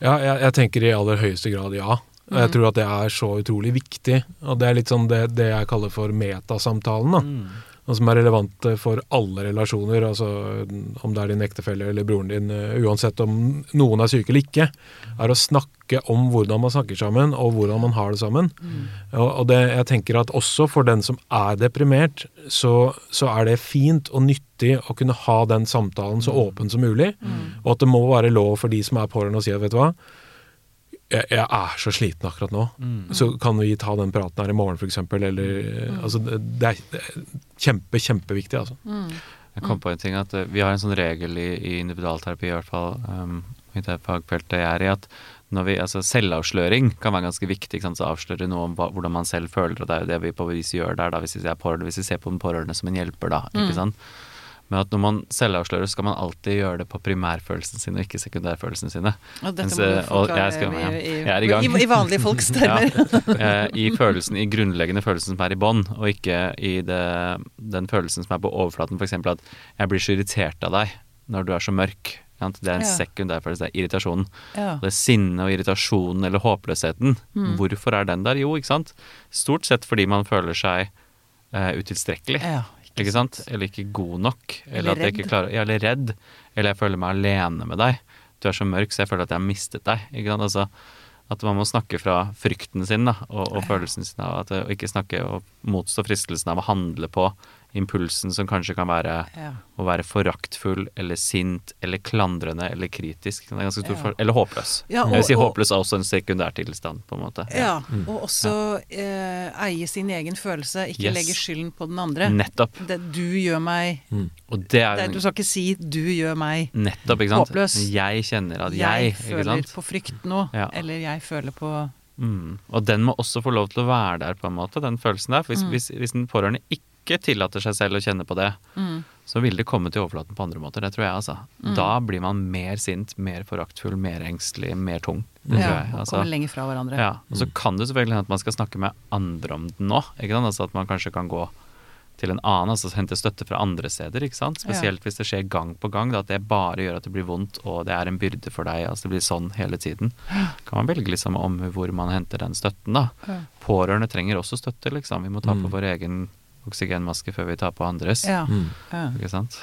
C: Ja, jeg, jeg tenker i aller høyeste grad ja. Og jeg
A: Mm.
C: tror at det er så utrolig viktig. Og det er litt sånn det, det jeg kaller for metasamtalen. da.
B: Mm.
C: Og som er relevant eh, for alle relasjoner, altså om det er din ektefelle eller broren din, eh, uansett om noen er syke eller ikke, er å snakke om hvordan man snakker sammen, og hvordan man har det sammen. Og, og det, jeg tenker at også for den som er deprimert, så, så er det fint og nyttig å kunne ha den samtalen så åpen som mulig, og at det må være lov for de som er pårørende å si at vet du hva, jeg, jeg er så sliten akkurat nå.
B: Mm.
C: Så kan vi ta den praten her i morgen, f.eks. Eller altså, det, det er kjempe, kjempeviktig, altså.
B: Jeg kom på en ting at eh, Vi har en sånn regel i, i individualterapi, i hvert fall um, i det fagfeltet jeg er i, at når vi, altså selvavsløring kan være ganske viktig. Ikke sant? Så avsløre noe om hva, hvordan man selv føler, og det er jo det vi på vis gjør der, da, hvis vi, ser pårørende, hvis vi ser på den pårørende som en hjelper, da. ikke sant? Men at når man selvavslører, skal man alltid gjøre det på primærfølelsen sin, og ikke sekundærfølelsen sine.
A: Og dette
B: Mens,
A: må du
B: eh,
A: forklare
B: jeg skal- ja, jeg er i gang.
A: i, i vanlige folks termer.
B: ja, I følelsen, i grunnleggende følelsen som er i bånn, og ikke i det, den følelsen som er på overflaten. F.eks. at jeg blir så irritert av deg når du er så mørk. Det er en
A: Ja.
B: sekundærfølelse, det er irritasjonen.
A: Ja.
B: Det er sinnet og irritasjonen eller håpløsheten.
A: Mm.
B: Hvorfor er den der? Jo, ikke sant. Stort sett fordi man føler seg eh, utilstrekkelig.
A: Ja,
B: Ikke sant? Eller ikke god nok. Eller,
A: Eller
B: at jeg ikke klarer ja, Eller redd. Eller jeg føler meg alene med deg. Du er så mørk, så jeg føler at jeg har mistet deg. Ikke sant? Altså, at man må snakke fra frykten sin da, og, og følelsen sin. av at, Og ikke snakke og motstå fristelsen av å handle på impulsen som kanskje kan være
A: Ja.
B: å være foraktfull eller sint eller klandrende eller kritisk. Det er ganske stor
A: Ja.
B: for, eller håpløs.
A: Ja,
B: jeg vil si håpløs er også en sekundærtilstand, på en måte.
A: Ja, og også eh, eie sin egen følelse, ikke
B: Yes.
A: legge skylden på den andre.
B: Nettopp.
A: Det, du gjør meg
B: Og det er
A: det, Du skal ikke si 'du gjør meg'.
B: nettopp, ikke sant.
A: Håpløs.
B: Jeg kjenner at
A: Jeg,
B: jeg, ikke
A: føler
B: sant.
A: på frykt nå.
B: Ja.
A: Eller jeg føler på
B: Mm. Og den må også få lov til å være der, på en måte, den følelsen der. For hvis,
A: Mm.
B: hvis, hvis den pårørende ikke tillater seg selv å kjenne på det,
A: mm,
B: så vil det komme til overflaten på andre måter. Det tror jeg, altså. Da blir man mer sint, mer foraktfull, mer engstelig, mer tung. Det
A: ja,
B: tror jeg.
A: og
B: Altså,
A: komme lenger fra hverandre.
B: ja. Og så kan det selvfølgelig hende at man skal snakke med andre om den nå. Ikke sant? Altså at man kanskje kan gå til en annen, altså hente støtte fra andre steder. ikke sant? Spesielt hvis det skjer gang på gang. Da, at det bare gjør at det blir vondt, og det er en byrde for deg. altså Det blir sånn hele tiden. Kan man velge liksom om hvor man henter den støtten, da.
A: Ja.
B: Pårørende trenger også støtte, liksom. Vi må ta på
C: Mm.
B: vår egen oksygenmaske før vi tar på andres.
A: Ja,
C: Mm.
A: ja.
B: Ikke sant?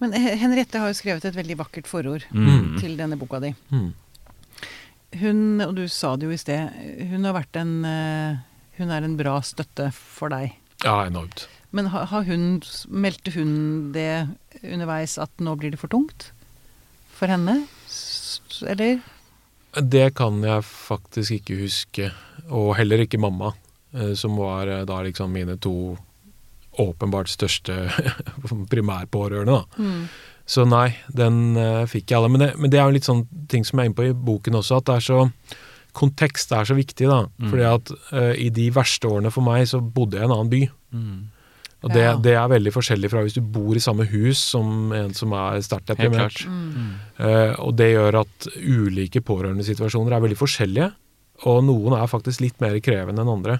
A: Men eh, Henriette har jo skrevet et veldig vakkert forord
B: Mm.
A: til denne boka di.
C: Mm.
A: Hun, og du sa det jo i sted, hun har vært en eh, Hun er en bra støtte for deg.
C: Ja, enormt.
A: Men har, har hun Meldte hun det underveis at nå blir det for tungt? For henne? Eller?
C: Det kan jeg faktisk ikke huske. Og heller ikke mamma, eh, som var da liksom mine to åpenbart største primærpårørende. da.
A: Mm.
C: Så nei, den uh, fikk jeg alle. Men det, men det er jo litt sånn ting som jeg er inne på i boken også, at det er så Kontekst er så viktig, da.
B: Mm.
C: Fordi at uh, i de verste årene for meg, så bodde jeg i en annen by.
B: Mm.
C: Og det,
A: Ja.
C: det er veldig forskjellig fra hvis du bor i samme hus som en som er sterkt deprimert.
A: Mm.
C: Eh, og det gjør at ulike pårørendesituasjoner er veldig forskjellige. Og noen er faktisk litt mer krevende enn andre.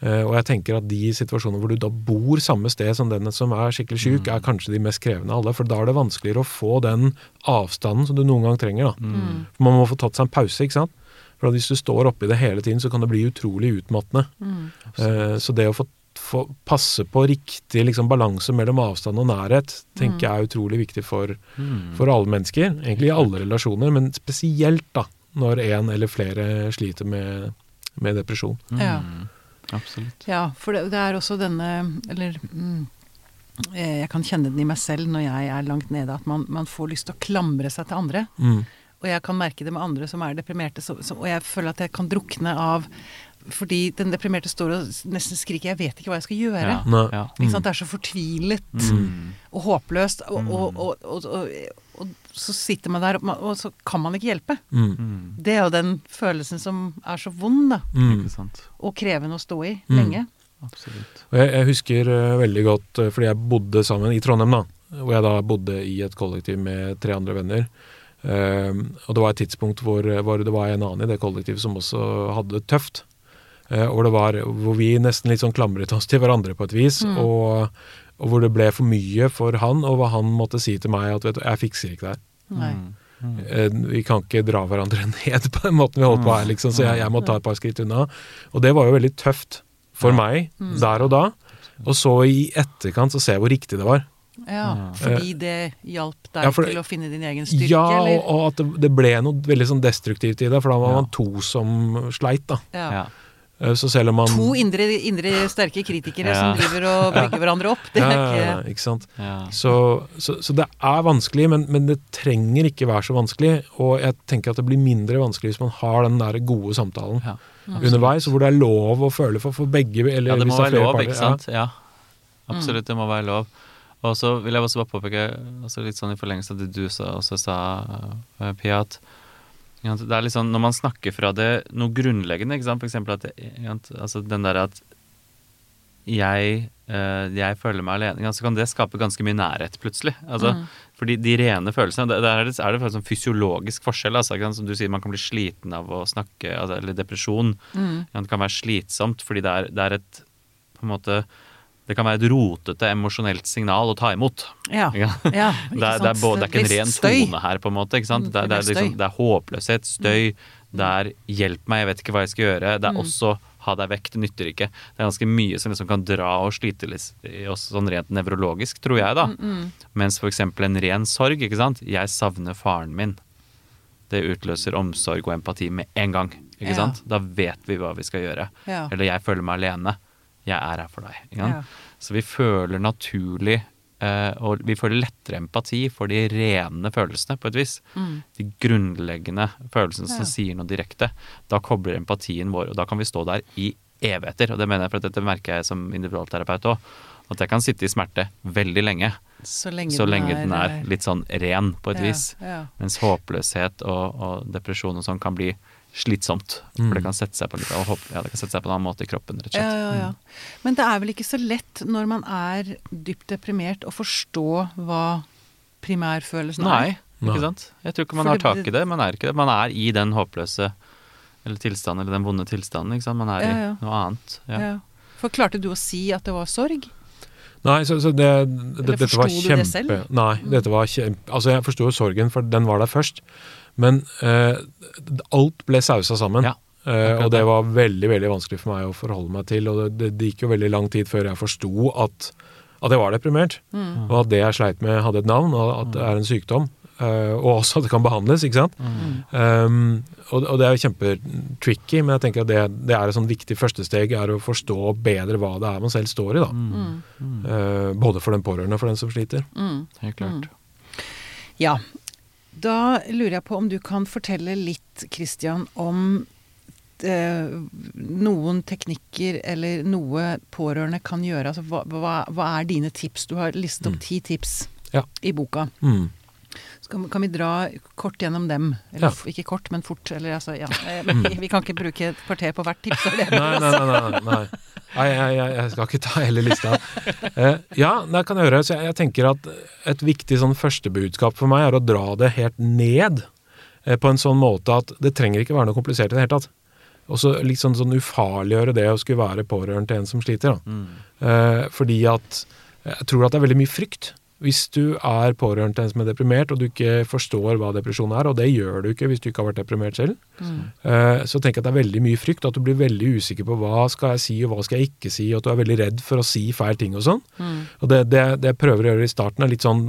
C: Eh, og jeg tenker at de situasjonene hvor du da bor samme sted som den som er skikkelig syk,
B: Mm.
C: er kanskje de mest krevende av alle. For da er det vanskeligere å få den avstanden som du noen gang trenger. da.
B: Mm.
C: For Man må få tatt seg en pause, ikke sant. For hvis du står oppi det hele tiden, så kan det bli utrolig utmattende.
A: Mm.
C: Eh, så det å få, få passe på riktig liksom, balanse mellom avstand og nærhet, tenker jeg er utrolig viktig for,
B: Mm.
C: for alle mennesker. Egentlig i alle relasjoner, men spesielt da når en eller flere sliter med, med depresjon.
A: Ja.
B: Absolutt.
A: Ja, for det, det er også denne Eller mm, eh, jeg kan kjenne den i meg selv når jeg er langt nede, at man, man får lyst til å klamre seg til andre.
C: Mm.
A: Og jeg kan merke det med andre som er deprimerte, så, så, og jeg føler at jeg kan drukne av Fordi den deprimerte står og nesten skriker 'jeg vet ikke hva jeg skal gjøre'.
B: Ja. Ja.
A: Ikke sant? Det er så fortvilet
B: Mm.
A: og håpløst, og,
B: Mm.
A: og, og, og, og, og så sitter man der, og, man, og så kan man ikke hjelpe.
C: Mm.
B: Mm.
A: Det er jo den følelsen som er så vond, da.
C: Mm.
A: Og krevende å stå i
C: Mm.
A: lenge.
B: Absolutt.
C: Og jeg, jeg husker uh, veldig godt, uh, fordi jeg bodde sammen i Trondheim, da. Hvor jeg da bodde i et kollektiv med tre andre venner. Ehm, og det var et tidspunkt hvor, hvor det var en annen i det kollektivet som også hadde det tøft. Eh, og det var hvor vi nesten litt sånn klamret oss til hverandre på et vis.
A: Mm.
C: Og, og hvor det ble for mye for han, og hva han måtte si til meg at vet du, jeg fikser ikke det her.
A: Nei.
B: Mm. Mm.
C: Eh, Vi kan ikke dra hverandre ned på den måten vi holdt på her, liksom, så jeg, jeg må ta et par skritt unna. Og det var jo veldig tøft for
B: Ja.
C: meg
A: Mm.
C: der og da. Og så i etterkant så ser jeg hvor riktig det var.
A: Ja,
B: Ja.
A: fordi det hjalp deg
C: Ja, for-
A: til å finne din egen styrke,
C: ja, og,
A: eller?
C: og at det, det ble noe veldig sånn destruktivt i det, for da var
B: Ja.
C: man to som sleit, da.
A: Ja.
B: Ja.
C: Eh, Så selv om man
A: To indre, indre sterke kritikere
B: Ja.
A: som driver og bygger hverandre opp. Det er ikke
C: ikke sant.
B: Ja.
C: Så, så, så det er vanskelig, men, men det trenger ikke være så vanskelig. Og jeg tenker at det blir mindre vanskelig hvis man har den der gode samtalen
B: Ja.
C: underveis, hvor det er lov å føle for, for begge. Eller
B: Ja, det må
C: hvis er
B: være lov,
C: parter,
B: ikke sant? Ja. Absolutt, det må være lov. Og så vil jeg også bare påpeke, altså litt sånn i forlengelse av det du sa, også sa, eh, Pia, at det er litt sånn, når man snakker fra det noe grunnleggende, ikke sant, for eksempel at altså den der at jeg, eh, jeg føler meg alene, så kan det skape ganske mye nærhet plutselig. Altså,
A: Mm.
B: Fordi de rene følelsene, der er det, er det faktisk en fysiologisk forskjell. Altså, som du sier, man kan bli sliten av å snakke, altså, eller depresjon.
A: mm.
B: Ja, Det kan være slitsomt, fordi det er, det er et på en måte Det kan være et rotete emosjonelt signal å ta imot.
A: Ja.
B: Ikke sant? Det er, det, er, både, det er ikke en ren tone her, på en måte. Ikke sant?
A: Mm,
B: Det, det, er liksom, det er håpløshet, støy, det er 'hjelp meg, jeg vet ikke hva jeg skal gjøre'. Det er
A: Mm.
B: også ha deg vekk, det nytter ikke. Det er ganske mye som liksom kan dra og slite i oss sånn rent nevrologisk, tror jeg, da. Mens for eksempel en ren sorg, ikke sant. Jeg savner faren min. Det utløser omsorg og empati med en gang. Ikke
A: Ja.
B: sant? Da vet vi hva vi skal gjøre.
A: Ja.
B: Eller jeg føler meg alene. Jeg er her for deg.
A: Ja.
B: Så vi føler naturlig eh, og vi føler lettere empati for de rene følelsene, på et vis. De grunnleggende følelsene
A: Mm. Ja.
B: som sier noe direkte. Da kobler empatien vår, og da kan vi stå der i evigheter. Og det mener jeg, for dette merker jeg som individualterapeut òg. At jeg kan sitte i smerte veldig lenge,
A: Så lenge,
B: så lenge den er
A: eh,
B: litt sånn ren, på et
A: ja,
B: vis.
A: Ja.
B: Mens håpløshet og, og depresjon og sånn kan bli slitsomt. For det kan sette seg på, ja, det kan sette seg på en annen måte i kroppen, rett og
A: Ja,
B: slett.
A: ja, ja. Men det er vel ikke så lett når man er dypt deprimert å forstå hva primærfølelsen
B: Nei,
A: er.
B: ikke sant? Jeg tror ikke man
A: For
B: har tak i det. Man er ikke det. Man er i den håpløse eller tilstanden, eller den vonde tilstanden. Ikke sant? Man er
A: Ja, ja.
B: i noe annet. Ja.
A: Ja. For klarte du å si at det var sorg?
C: Nei, så, så det, det,
A: Eller
C: dette var
A: forsto du det
C: kjempe...
A: selv? Mm.
C: Nei, dette var kjempe... Altså, jeg forsto jo sorgen, for den var der først. Men eh, alt ble sausa sammen.
B: Ja,
C: Eh, og det var veldig veldig vanskelig for meg å forholde meg til. Og det, det, det gikk jo veldig lang tid før jeg forsto at, at jeg var deprimert.
A: Mm.
C: Og at det jeg sleit med, hadde et navn, og at det er en sykdom. eh, og også at det kan behandles, ikke sant.
A: Mm.
C: Um, og, og det er jo kjempetricky, men jeg tenker at det, det er et sånn viktig første steg er å forstå bedre hva det er man selv står i. da.
A: Mm.
C: Eh, både for den pårørende og for den som sliter.
A: Mm.
B: Helt klart.
A: Ja. Da lurer jeg på om du kan fortelle litt, Christian, om eh, noen teknikker eller noe pårørende kan gjøre. Altså, hva, hva, hva er dine tips? Du har listet opp ti tips
C: Ja.
A: i boka.
C: Mm.
A: Kan, kan vi dra kort gjennom dem? Eller
C: Ja.
A: ikke kort, men fort. Eller altså, ja. Eh, Vi, vi kan ikke bruke et kvarter på hvert tips. det.
C: Nei, nei, nei. nei, nei. nei jeg, jeg, jeg skal ikke ta hele lista. Eh, ja, det kan jeg gjøre. Så jeg, jeg tenker at et viktig sånn førstebudskap for meg er å dra det helt ned. Eh, på en sånn måte at det trenger ikke være noe komplisert i det hele tatt. Og så litt sånn, sånn ufarliggjøre det å skulle være pårørende til en som sliter. Da.
B: Mm.
C: Eh, fordi at jeg tror at det er veldig mye frykt. Hvis du er pårørende til en som er deprimert, og du ikke forstår hva depresjon er, og det gjør du ikke hvis du ikke har vært deprimert selv,
A: Mm.
C: eh, så tenker jeg at det er veldig mye frykt, at du blir veldig usikker på hva skal jeg si og hva skal jeg ikke si, og at du er veldig redd for å si feil ting og sånn.
A: Mm.
C: Og det, det, det jeg prøver å gjøre i starten, er litt sånn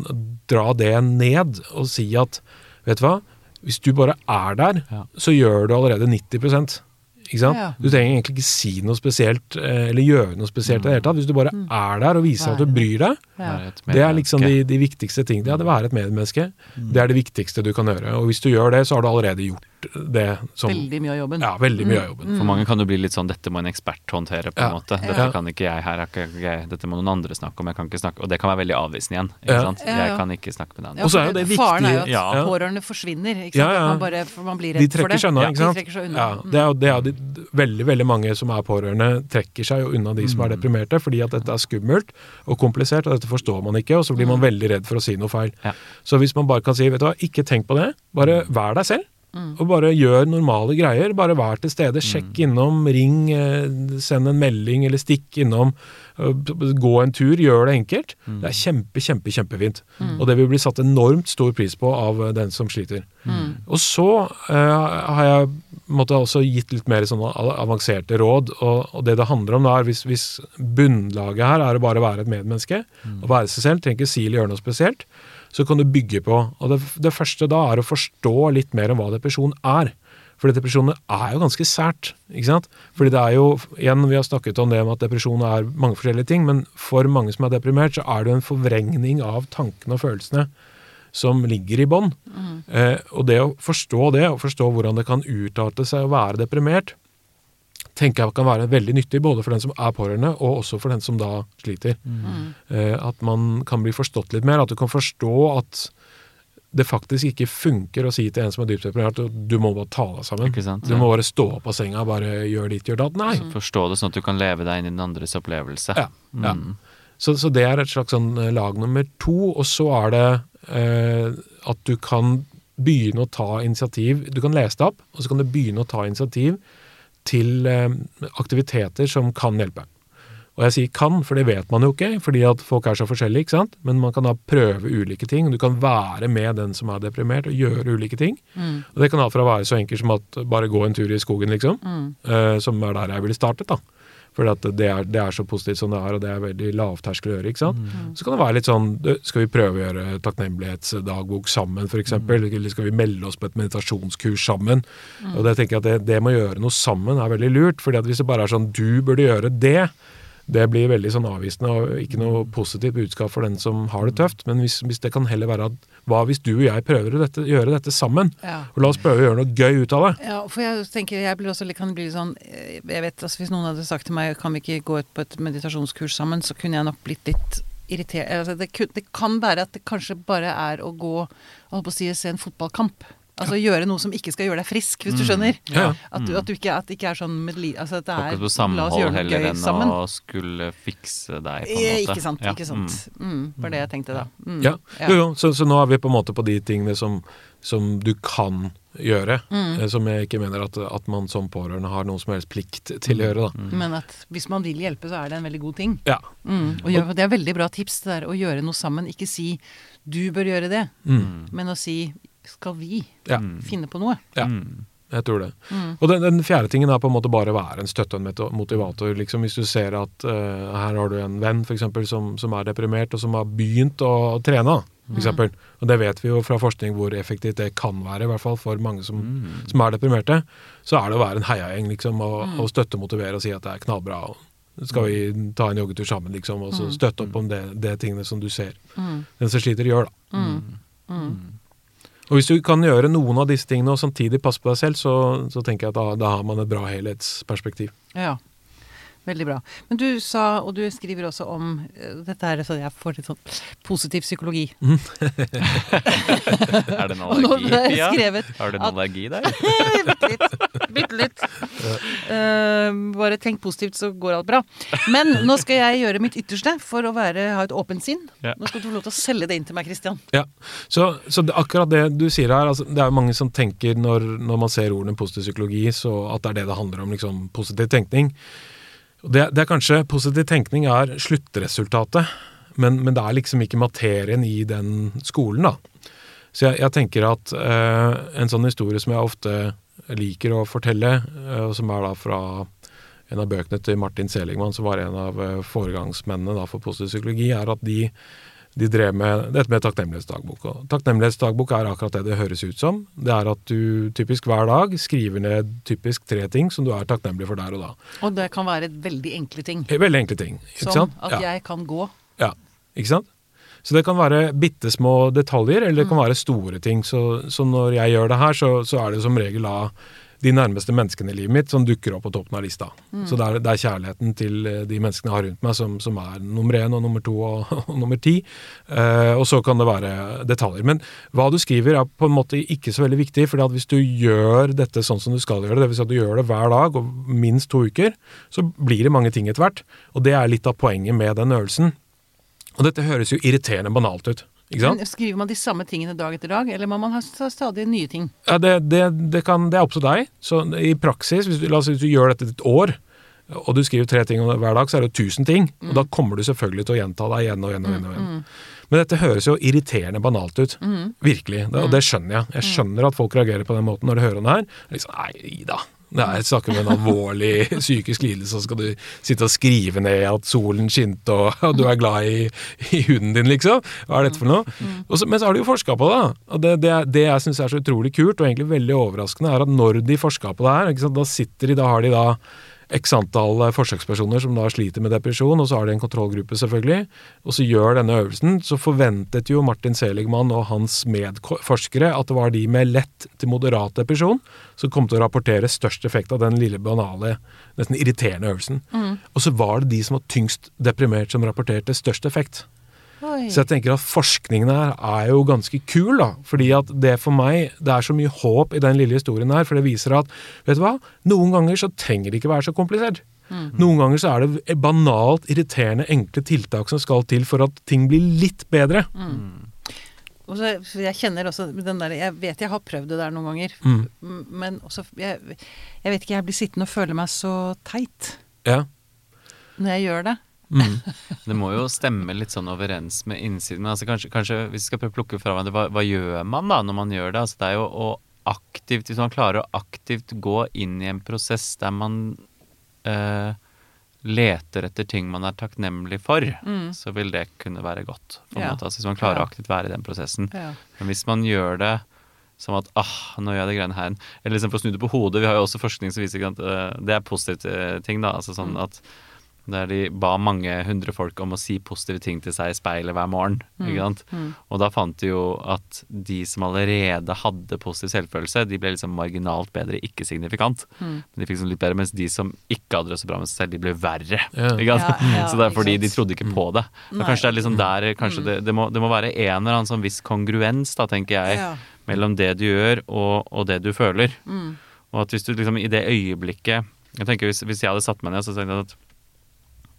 C: dra det ned og si at vet du hva, hvis du bare er der,
B: Ja.
C: så gjør du allerede 90 ikke sant?
A: Ja.
C: Du trenger egentlig ikke si noe spesielt eh, eller gjøre noe spesielt i det hele tatt. Hvis du bare er der og viser at du bryr deg,
A: Ja.
C: Det er liksom de, de viktigste tingene. Ja, det være et medmenneske. Det er det viktigste du kan gjøre. Og hvis du gjør det, så har du allerede gjort det som
A: Veldig mye av jobben.
C: Ja, veldig mye av jobben.
B: For mange kan det bli litt sånn 'dette må en ekspert håndtere', på en
C: Ja.
B: måte. Dette
C: Ja.
B: kan ikke jeg her, er ikke dette må noen andre snakke om, jeg kan ikke snakke Og det kan være veldig avvisende igjen. Ikke
C: Ja.
B: sant?
A: Ja, ja.
B: Jeg kan ikke snakke med den
A: Ja.
C: Og så er jo det
A: Faren er jo at
B: Ja.
A: pårørende forsvinner. Ikke sant?
C: Ja, ja.
A: Man, bare, for man blir redd
C: De
A: for det.
C: seg unna, ikke sant?
A: De trekker seg unna.
C: Ja, det er det er de, veldig veldig mange som er pårørende, trekker seg jo unna de som er deprimerte, fordi at dette er skummelt og komplisert, og dette forstår man ikke, og så blir man veldig redd for å si noe feil.
B: Ja.
C: Så hvis man bare kan si, vet du hva, ikke tenk på det, bare vær deg selv. Og bare gjør normale greier. Bare vær til stede. Sjekk innom, ring, eh, send en melding eller stikk innom. eh, Gå en tur. Gjør det enkelt. Det er kjempe, kjempe, kjempefint. Og det vil bli satt enormt stor pris på av eh, den som sliter. Og så uh, har jeg måtte også gitt litt mer sånne avanserte råd. Og, og det det handler om da, er hvis, hvis bunnlaget her er å bare være et medmenneske, og være seg selv, trenger ikke si eller gjøre noe spesielt, så kan du bygge på. Og det, det første da er å forstå litt mer om hva depresjon er. For depresjon er jo ganske sært. ikke sant? Fordi det er jo, igjen, Vi har snakket om det med at depresjon er mange forskjellige ting, men for mange som er deprimert, så er det en forvrengning av tankene og følelsene som ligger i bånn. Eh, og det å forstå det, og forstå hvordan det kan utarte seg å være deprimert, tenker jeg kan være veldig nyttig både for den som er pårørende, og også for den som da sliter. Eh, at man kan bli forstått litt mer, at du kan forstå at det faktisk ikke funker å si til en som er dypt deprimert at du må bare ta deg sammen.
B: Ikke sant?
C: Du må bare stå opp av senga, bare gjør ditt, gjør datt. Nei.
B: Forstå det sånn at du kan leve deg inn i den andres opplevelse.
C: Ja, ja.
B: Mm.
C: Så, så det er et slags sånn eh, lag nummer to. Og så er det eh, at du kan begynne å ta initiativ. Du kan lese det opp, og så kan du begynne å ta initiativ til eh, aktiviteter som kan hjelpe. Og jeg sier kan, for det vet man jo ikke, fordi at folk er så forskjellige, ikke sant. Men man kan da prøve ulike ting. Du kan være med den som er deprimert, og gjøre ulike ting.
A: Mm.
C: Og det kan alt fra være så enkelt som at bare gå en tur i skogen, liksom.
A: Mm.
C: eh, som er der jeg ville startet, da. For det er, det er så positivt som det er, og det er veldig lavterskel å gjøre. ikke sant?
A: Mm.
C: Så kan det være litt sånn Skal vi prøve å gjøre takknemlighetsdagbok sammen, f.eks.? Eller skal vi melde oss på et meditasjonskurs sammen? Og det tenker jeg at det, det med å gjøre noe sammen er veldig lurt. fordi at hvis det bare er sånn du burde gjøre det, det blir veldig sånn avvisende og ikke noe positivt budskap for den som har det tøft. Men hvis, hvis det kan heller være at hva hvis du og jeg prøver å dette, gjøre dette sammen?
A: Ja.
C: Og la oss prøve å gjøre noe gøy ut av det.
A: Ja, for jeg tenker jeg blir også, kan bli sånn eh, Jeg vet, altså Hvis noen hadde sagt til meg kan vi ikke gå ut på et meditasjonskurs sammen, så kunne jeg nok blitt litt irritert. Altså, det, det kan være at det kanskje bare er å gå holdt på å si, se en fotballkamp. Altså gjøre noe som ikke skal gjøre deg frisk, hvis du skjønner.
C: Ja, ja.
A: At, du, at, du ikke, at det ikke er sånn med, li- altså at det er,
B: Fokus på
A: La oss
B: samhold
A: gjøre noe
B: heller
A: gøy
B: enn
A: sammen.
B: å skulle fikse deg, på en
A: Eh,
B: måte.
A: Ikke sant.
B: Ja,
A: ikke sant. Mm, var det jeg tenkte da. Mm,
C: Ja, Jo, jo. Så, så nå er vi på en måte på de tingene som, som du kan gjøre.
A: Mm.
C: eh, Som jeg ikke mener at, at man som pårørende har noen som helst plikt til å gjøre. da.
B: Mm.
A: Men at hvis man vil hjelpe, så er det en veldig god ting.
C: Ja.
A: Mm. Og gjør, det er veldig bra tips det der å gjøre noe sammen. Ikke si 'du bør gjøre det',
C: Mm.
A: men å si 'skal vi
C: Ja.
B: Mm.
A: finne på noe'?
C: Ja.
B: Mm.
C: Jeg tror det.
A: Mm.
C: Og den, den fjerde tingen er på en måte bare å være en støtte og en motivator. liksom Hvis du ser at uh, her har du en venn for eksempel, som, som er deprimert, og som har begynt å trene. For eksempel. Og det vet vi jo fra forskning hvor effektivt det kan være, i hvert fall for mange som,
B: Mm.
C: som er deprimerte. Så er det å være en heiagjeng liksom, og, og støtte og motivere og si at det er knallbra. og skal vi ta en joggetur sammen, liksom, og så
A: Mm.
C: støtte opp om det, det tingene som du ser.
A: Mm.
C: Den som sliter, gjør, da.
A: Mm.
C: Og hvis du kan gjøre noen av disse tingene og samtidig passe på deg selv, så, så tenker jeg at da, da har man et bra helhetsperspektiv.
A: Ja. Veldig bra. Men du sa, og du skriver også om eh, Dette er så jeg får litt sånn positiv psykologi.
B: Er det en allergi,
A: har skrevet
B: Har du en
A: at-
B: allergi der?
A: Bitte litt. Bitte litt. Uh, bare tenk positivt, så går alt bra. Men nå skal jeg gjøre mitt ytterste for å være, ha et åpent sinn.
B: Ja.
A: Nå skal du få lov til å selge det inn til meg, Christian.
C: Ja, Så, så det, akkurat det du sier her, altså, det er jo mange som tenker når, når man ser ordene positiv psykologi, så at det er det det handler om, liksom positiv tenkning. Det, det er kanskje Positiv tenkning er sluttresultatet, men, men det er liksom ikke materien i den skolen, da. Så jeg, jeg tenker at eh, en sånn historie som jeg ofte liker å fortelle, eh, som er da fra en av bøkene til Martin Seligman, som var en av eh, foregangsmennene da for positiv psykologi, er at de, de drev med dette med takknemlighetsdagbok. Og takknemlighetsdagbok er akkurat det det høres ut som. Det er at du typisk hver dag skriver ned typisk tre ting som du er takknemlig for der og da.
A: Og det kan være veldig enkle ting.
C: Veldig enkle ting. ikke
A: Som
C: sant?
A: at
C: Ja.
A: jeg kan gå.
C: Ja, ikke sant? Så det kan være bitte små detaljer, eller det kan være store ting. Så, så når jeg gjør det her, så, så er det som regel da de nærmeste menneskene i livet mitt som dukker opp på toppen av lista. Så det er, det er kjærligheten til eh, de menneskene jeg har rundt meg som, som er nummer én og nummer to og, og nummer ti. Eh, og så kan det være detaljer. Men hva du skriver er på en måte ikke så veldig viktig, for hvis du gjør dette sånn som du skal gjøre det, dvs. Si at du gjør det hver dag og minst to uker, så blir det mange ting etter hvert. Og det er litt av poenget med den øvelsen. Og dette høres jo irriterende banalt ut.
A: Men skriver man de samme tingene dag etter dag, eller må man ha stadig nye ting?
C: Ja, det, det, det, kan, det er opp til deg. Så i praksis, hvis du, la oss si hvis du gjør dette et år, og du skriver tre ting hver dag, så er det tusen ting. Og da kommer du selvfølgelig til å gjenta deg igjen og igjen og igjen. og igjen. Men dette høres jo irriterende banalt ut. Virkelig. Det, og det skjønner jeg. Jeg skjønner at folk reagerer på den måten når de hører om det her. Liksom, Nei, Ida. Det er snakker om en alvorlig psykisk lidelse, så skal du sitte og skrive ned at solen skinte og, og du er glad i, i hunden din, liksom. Hva er dette for noe? Og så, men så har de jo forska på det. Og det, det, det jeg syns er så utrolig kult, og egentlig veldig overraskende, er at når de forska på det her, da sitter de, da har de da x antall eh, forsøkspersoner som da sliter med depresjon, og så har de en kontrollgruppe, selvfølgelig. Og så gjør denne øvelsen, så forventet jo Martin Seligman og hans medforskere at det var de med lett til moderat depresjon som kom til å rapportere størst effekt av den lille, banale, nesten irriterende øvelsen. Og så var det de som var tyngst deprimert som rapporterte størst effekt.
A: Oi.
C: Så jeg tenker at forskningen her er jo ganske kul, da. Fordi at det for meg, det er så mye håp i den lille historien her. For det viser at, vet du hva, noen ganger så trenger det ikke være så komplisert. Noen ganger så er det banalt irriterende enkle tiltak som skal til for at ting blir litt bedre.
A: Og så, jeg kjenner også den der Jeg vet jeg har prøvd det der noen ganger,
C: Mm.
A: men også jeg, jeg vet ikke, jeg blir sittende og føle meg så teit
C: Ja.
A: når jeg gjør det.
C: Mm.
B: Det må jo stemme litt sånn overens med innsiden. Men altså kanskje, kanskje hvis vi skal prøve å plukke fra hverandre, hva, hva gjør man da når man gjør det? Altså det er jo å aktivt, Hvis man klarer å aktivt gå inn i en prosess der man eh, leter etter ting man er takknemlig for,
A: Mm.
B: så vil det kunne være godt. På
A: Ja.
B: Altså, hvis man klarer å aktivt være i den prosessen.
A: Ja.
B: Men hvis man gjør det som at ah, nå gjør jeg det greiene her Eller liksom for å snu det på hodet, vi har jo også forskning som viser at uh, det er positivt eh, ting, da. Altså sånn
A: Mm.
B: at der de ba mange hundre folk om å si positive ting til seg i speilet hver morgen. ikke sant?
A: Mm.
B: Og da fant de jo at de som allerede hadde positiv selvfølelse, de ble liksom marginalt bedre, ikke signifikant.
A: Mm.
B: Men de fikk sånn litt bedre, mens de som ikke hadde det så bra med seg selv, de ble verre.
C: Yeah.
B: Ikke sant?
A: Ja, ja,
B: så det er fordi de trodde ikke på det. Men kanskje det er liksom der kanskje det, det, må, det må være en eller annen sånn viss kongruens, da, tenker jeg,
A: Ja.
B: mellom det du gjør og, og det du føler.
A: Mm.
B: Og at hvis du liksom i det øyeblikket Jeg tenker hvis, hvis jeg hadde satt meg ned så tenkte jeg at mm,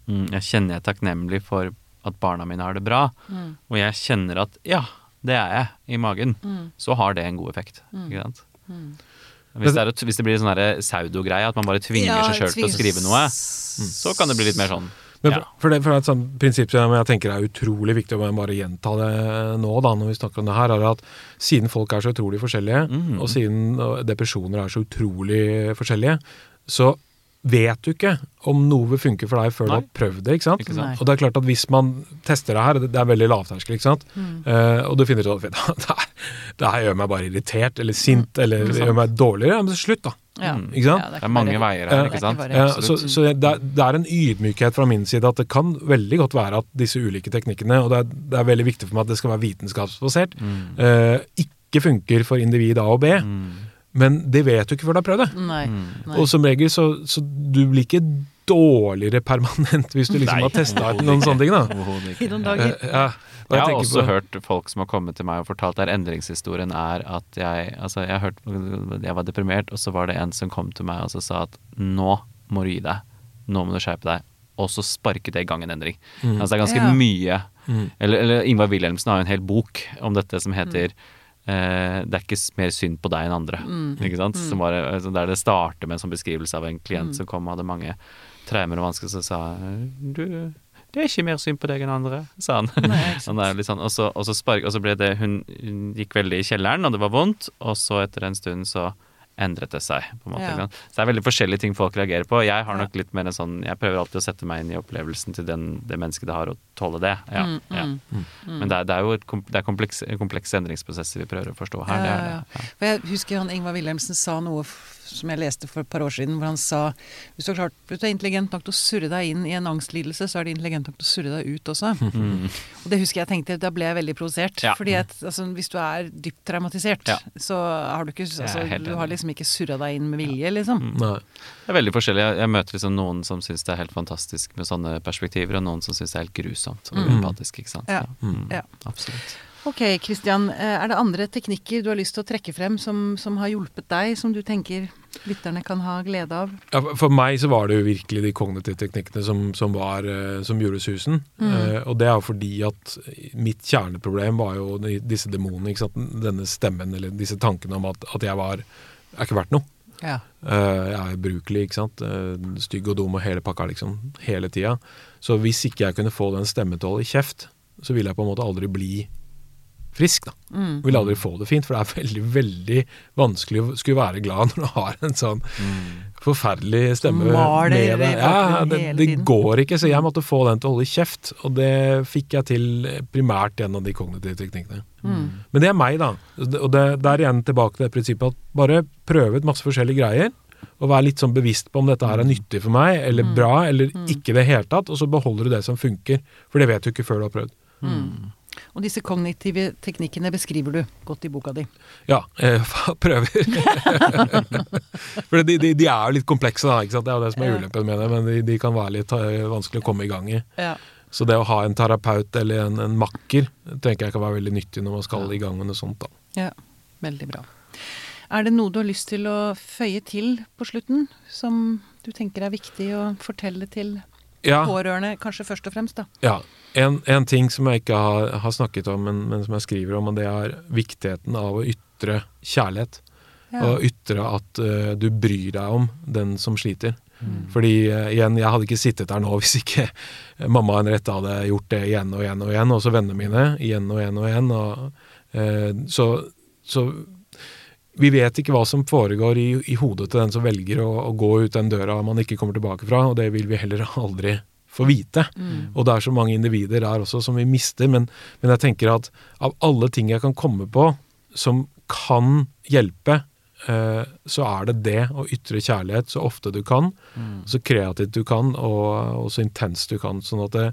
B: jeg kjenner jeg er takknemlig for at barna mine har det bra,
A: Mm.
B: og jeg kjenner at ja, det er jeg i magen,
A: Mm.
B: så har det en god effekt.
A: Mm.
B: Ikke sant?
A: Mm.
B: Hvis, det er, hvis det blir sånn derre pseudogreie, at man bare tvinger
A: Ja,
B: seg sjøl til å skrive noe, så kan det bli litt mer sånn
C: Men
B: Ja.
C: for, det, for det er et sånt prinsipp som jeg tenker er utrolig viktig, og jeg bare gjenta det nå da, når vi snakker om det her, er at siden folk er så utrolig forskjellige,
B: mm.
C: og siden depresjoner er så utrolig forskjellige, så vet du ikke om noe vil funke for deg før du har prøvd det. ikke sant?
B: Ikke sant?
C: Og det er klart at hvis man tester det her, det det er veldig lavterskel, ikke sant?
A: Mm.
C: Uh, og du finner ut at det her, det her gjør meg bare irritert, eller sint, eller gjør meg dårligere, ja, men slutt da.
A: Ja.
B: Mm.
C: Ikke sant?
A: Ja,
B: Det er mange
A: bare-
B: veier
C: Ja.
B: her,
A: Det er
B: ikke sant?
A: bare-
C: så så det, er, det er en ydmykhet fra min side at det kan veldig godt være at disse ulike teknikkene, og det er, det er veldig viktig for meg at det skal være vitenskapsbasert,
B: Mm.
C: eh, ikke funker for individ A og B.
B: Mm.
C: Men det vet du ikke før du har prøvd det.
A: Nei.
B: Mm.
A: Nei.
C: Og som regel så, så du blir ikke dårligere permanent hvis du liksom
B: Nei,
C: har testa noen sånne ting. da.
A: I noen dager.
C: Eh, ja. Og
B: Jeg har også
C: på-
B: hørt folk som har kommet til meg og fortalt der endringshistorien er at jeg Altså, jeg hørt Jeg var deprimert, og så var det en som kom til meg og så sa at nå må du gi deg. Nå må du skjerpe deg. Og så sparket det i gang en endring.
C: Mm.
B: Altså det er ganske
A: Ja.
B: mye
C: Mm.
B: eller, eller Ingvar Wilhelmsen har jo en hel bok om dette som heter
A: Mm.
B: Eh, 'Det er ikke mer synd på deg enn andre'. Ikke sant? Som var, altså, der det starter med en sånn beskrivelse av en klient
A: Mm.
B: som kom og hadde mange traumer og vansker, så sa du det er ikke mer synd på deg enn andre, sa han.
A: Nei,
B: sånn, og, så, og, så spark, og så ble det hun, hun gikk veldig i kjelleren, og det var vondt, og så etter en stund så endret det seg. på en måte.
A: Ja.
B: Så det er veldig forskjellige ting folk reagerer på. Jeg har nok litt mer en sånn Jeg prøver alltid å sette meg inn i opplevelsen til den, det mennesket det har, og tåle det. Ja,
A: Mm,
B: ja.
A: mm, mm.
B: Men det er, det er jo et kom, det er komplekse, komplekse endringsprosesser vi prøver å forstå her.
A: Ja,
B: det er det. Ja.
A: For jeg husker han Ingvar Wilhelmsen sa noe som jeg leste for et par år siden, hvor han sa hvis du, er klart, hvis du er intelligent nok til å surre deg inn i en angstlidelse, så er du intelligent nok til å surre deg ut også.
B: Mm.
A: Og det husker jeg tenkte, da ble jeg veldig provosert.
B: Ja.
A: Fordi at altså, hvis du er dypt traumatisert,
B: Ja.
A: så har du ikke altså, Du har liksom ikke surra deg inn med vilje, liksom.
B: Mm.
C: Nei.
B: Det er veldig forskjellig. Jeg, jeg møter liksom noen som syns det er helt fantastisk med sånne perspektiver, og noen som syns det er helt grusomt og
A: Mm.
B: uempatisk. ikke sant?
A: Ja.
B: Mm.
A: Ja.
B: Absolutt.
A: Ok, Kristian. Er det andre teknikker du har lyst til å trekke frem som, som har hjulpet deg, som du tenker lytterne kan ha glede av?
C: Ja, for- meg så var det jo virkelig de kognitive teknikkene som, som, var, eh, som gjorde susen.
A: Mm.
C: Eh, og det er jo fordi at mitt kjerneproblem var jo disse demonene. Ikke sant? Denne stemmen eller disse tankene om at, at jeg var er ikke verdt noe.
A: Ja.
C: Eh, jeg er ubrukelig, ikke sant. Eh, stygg og dum og hele pakka, liksom. Hele tida. Så hvis ikke jeg kunne få den stemmen i kjeft, så ville jeg på en måte aldri bli frisk, da.
A: Mm.
C: Vil aldri få det fint, for det er veldig, veldig vanskelig å skulle være glad når du har en sånn forferdelig stemme
A: maler
C: med deg. Ja, det, det går ikke, så jeg måtte få den til å holde kjeft. Og det fikk jeg til primært gjennom de kognitive teknikkene.
A: Mm.
C: Men det er meg, da. Og det, der igjen tilbake til det prinsippet at bare prøve ut masse forskjellige greier. Og være litt sånn bevisst på om dette her er nyttig for meg, eller
A: Mm.
C: bra, eller
A: Mm.
C: ikke i det hele tatt. Og så beholder du det som funker. For det vet du ikke før du har prøvd.
A: Mm. Og disse kognitive teknikkene beskriver du godt i boka di.
C: Ja, jeg prøver. For de, de, de er jo litt komplekse, da. Ikke sant? Det er jo det som er ulempen med det. Men de, de kan være litt eh, vanskelig å komme i gang i.
A: Ja.
C: Så det å ha en terapeut eller en, en makker tenker jeg kan være veldig nyttig når man skal i gang med noe sånt. da.
A: ja. Veldig bra. Er det noe du har lyst til å føye til på slutten, som du tenker er viktig å fortelle til
C: Ja,
A: pårørende, kanskje først og fremst, da?
C: ja. En, en ting som jeg ikke har, har snakket om, men, men som jeg skriver om, og det er viktigheten av å ytre kjærlighet.
A: Ja.
C: Og ytre at uh, du bryr deg om den som sliter. Fordi uh, igjen, jeg hadde ikke sittet der nå hvis ikke mamma og Henriette hadde gjort det igjen og igjen og igjen, og også vennene mine igjen og igjen og igjen. Og, uh, så, så vi vet ikke hva som foregår i, i hodet til den som velger å, å, gå ut den døra man ikke kommer tilbake fra, og det vil vi heller aldri få vite. Mm. Og det er så mange individer der også som vi mister, men, men jeg tenker at av alle ting jeg kan komme på som kan hjelpe Eh, så er det det å ytre kjærlighet så ofte du kan, mm. så kreativt du kan, og, og, så intenst du kan. Sånn at det,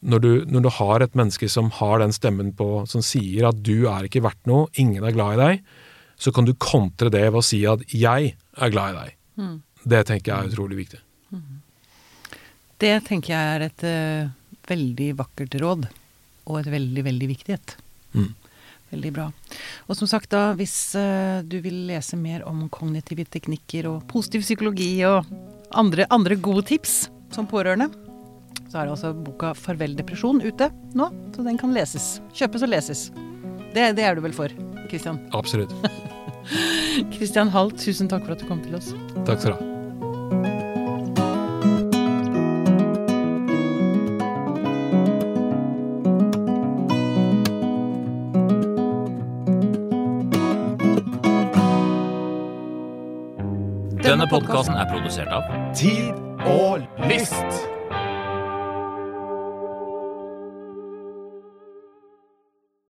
C: når, du, når, du, har et menneske som har den stemmen på, som sier at du er ikke verdt noe, ingen er glad i deg, så kan du kontre det ved å si at jeg er glad i deg. Mm. Det tenker jeg er utrolig viktig. Mm.
A: Det tenker jeg er et uh, veldig vakkert råd, og et veldig, veldig viktig et. Mm. Veldig bra. Og som sagt da, hvis uh, du vil lese mer om kognitive teknikker og positiv psykologi og andre, andre gode tips som pårørende, så er altså boka 'Farvel depresjon' ute nå, så den kan leses. Kjøpes og leses. Det, det er du vel for, Kristian?
C: Absolutt.
A: Kristian Hall, tusen takk for at du kom til oss.
C: Takk skal du ha.
D: Denne podkasten er produsert av
E: Tid og List.